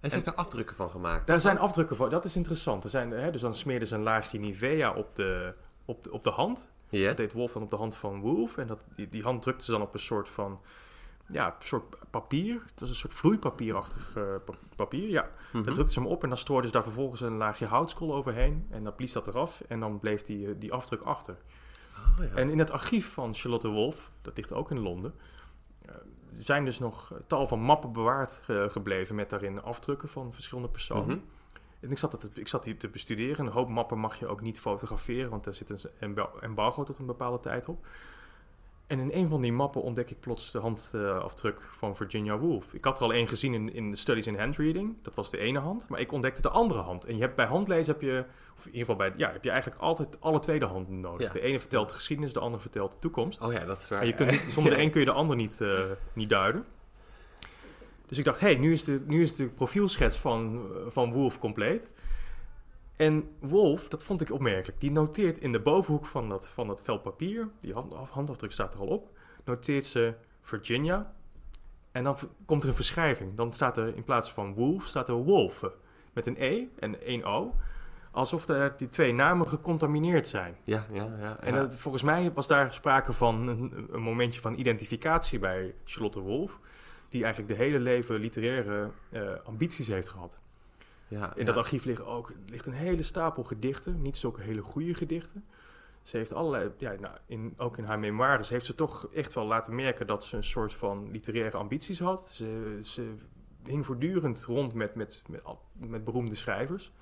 En ze heeft er afdrukken van gemaakt.
Daar zijn afdrukken voor. Dat is interessant. Er zijn, hè, dus dan smeerde ze een laagje Nivea op de, op de, op de hand.
Ja.
Dat deed Wolf dan op de hand van Wolf. En dat, die, die hand drukte ze dan op een soort van. Ja, een soort papier. Het was een soort vloeipapierachtig eh, pa- papier. Ja.
Mhm.
Dan drukte ze hem op en dan stoorde ze daar vervolgens een laagje houtskool overheen. En dan blies dat eraf en dan bleef die, eh, die afdruk achter.
Oh, ja.
En in het archief van Charlotte Wolf, dat ligt ook in Londen, eh, zijn dus nog tal van mappen bewaard gebleven met daarin afdrukken van verschillende personen.
Mhm.
En ik zat, dat, ik zat die te bestuderen. Een hoop mappen mag je ook niet fotograferen, want daar zit een emba- embargo tot een bepaalde tijd op. En in een van die mappen ontdek ik plots de handafdruk van Virginia Woolf. Ik had er al één gezien in, in de Studies in Handreading. Dat was de ene hand. Maar ik ontdekte de andere hand. En je hebt bij handlezen heb je, of in ieder geval bij, ja, heb je eigenlijk altijd alle twee de handen nodig.
Ja.
De ene vertelt de geschiedenis, de andere vertelt de toekomst.
Oh ja, dat is waar.
En je kunt niet, zonder de een kun je de ander niet, eh, niet duiden. Dus ik dacht, hé, hey, nu, is de, nu is de profielschets van, van Wolf compleet. En Wolf, dat vond ik opmerkelijk, die noteert in de bovenhoek van dat, van dat vel papier, die hand, handafdruk staat er al op, noteert ze Virginia. En dan komt er een verschrijving. Dan staat er in plaats van Wolf, staat er Wolfe. Met een E en één O. Alsof er die twee namen gecontamineerd zijn.
Ja, ja, ja.
En dat- volgens mij was daar sprake van een, een momentje van identificatie bij Charlotte Wolf. Die eigenlijk de hele leven literaire eh, ambities heeft gehad.
Ja,
In
ja.
dat archief ligt ook ligt een hele stapel gedichten. Niet zulke hele goede gedichten. Ze heeft allerlei, ja, nou, in, ook in haar memoires heeft ze toch echt wel laten merken dat ze een soort van literaire ambities had. Ze, ze hing voortdurend rond met, met, met, met beroemde schrijvers.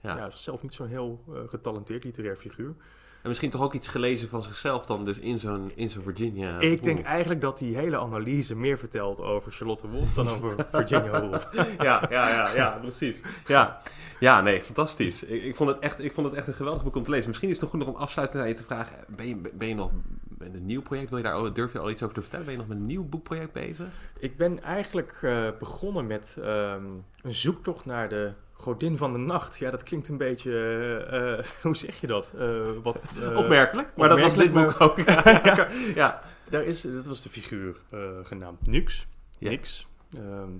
Ja.
Ja, zelf niet zo'n heel eh, getalenteerd literair figuur.
En misschien toch ook iets gelezen van zichzelf dan dus in zo'n in zo'n Virginia.
Ik denk eigenlijk dat die hele analyse meer vertelt over Charlotte Wolf dan over Virginia Woolf. ja, ja, ja, ja, precies.
Ja, ja nee, fantastisch. Ik, ik, vond het echt, ik vond het echt een geweldig boek om te lezen. Misschien is het nog goed nog om afsluitend aan je te vragen. Ben je, ben je nog met een nieuw project? Wil je daar, durf je al iets over te vertellen? Ben je nog met een nieuw boekproject bezig?
Ik ben eigenlijk eh, begonnen met ehm, een zoektocht naar de godin van de nacht. Ja, dat klinkt een beetje, eh, eh, hoe zeg je dat? Eh, wat,
Opmerkelijk, maar dat was dit boek ook. ja. ja.
Daar is, dat was de figuur genaamd Nux.
Ja.
Nix. Ehm,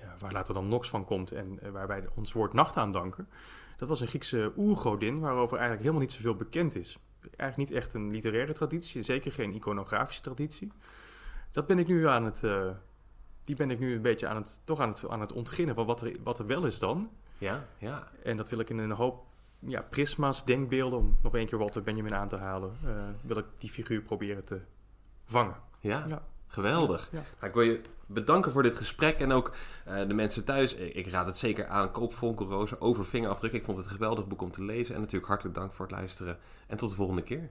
ja, waar later dan Nox van komt en waar wij ons woord nacht aan danken. Dat was een Griekse oergodin waarover eigenlijk helemaal niet zoveel bekend is. Eigenlijk niet echt een literaire traditie, zeker geen iconografische traditie. Dat ben ik nu aan het, die ben ik nu een beetje aan het, toch aan het, aan het ontginnen van wat er, wat er wel is dan.
Ja, ja.
En dat wil ik in een hoop ja, prisma's, denkbeelden, om nog één keer Walter Benjamin aan te halen, eh, wil ik die figuur proberen te vangen.
Ja,
Ja.
geweldig.
Ja.
Nou, ik wil je bedanken voor dit gesprek en ook eh, de mensen thuis. Ik, ik raad het zeker aan. Koop Vonkelrozen over vingerafdruk. Ik vond het een geweldig boek om te lezen. En natuurlijk hartelijk dank voor het luisteren. En tot de volgende keer.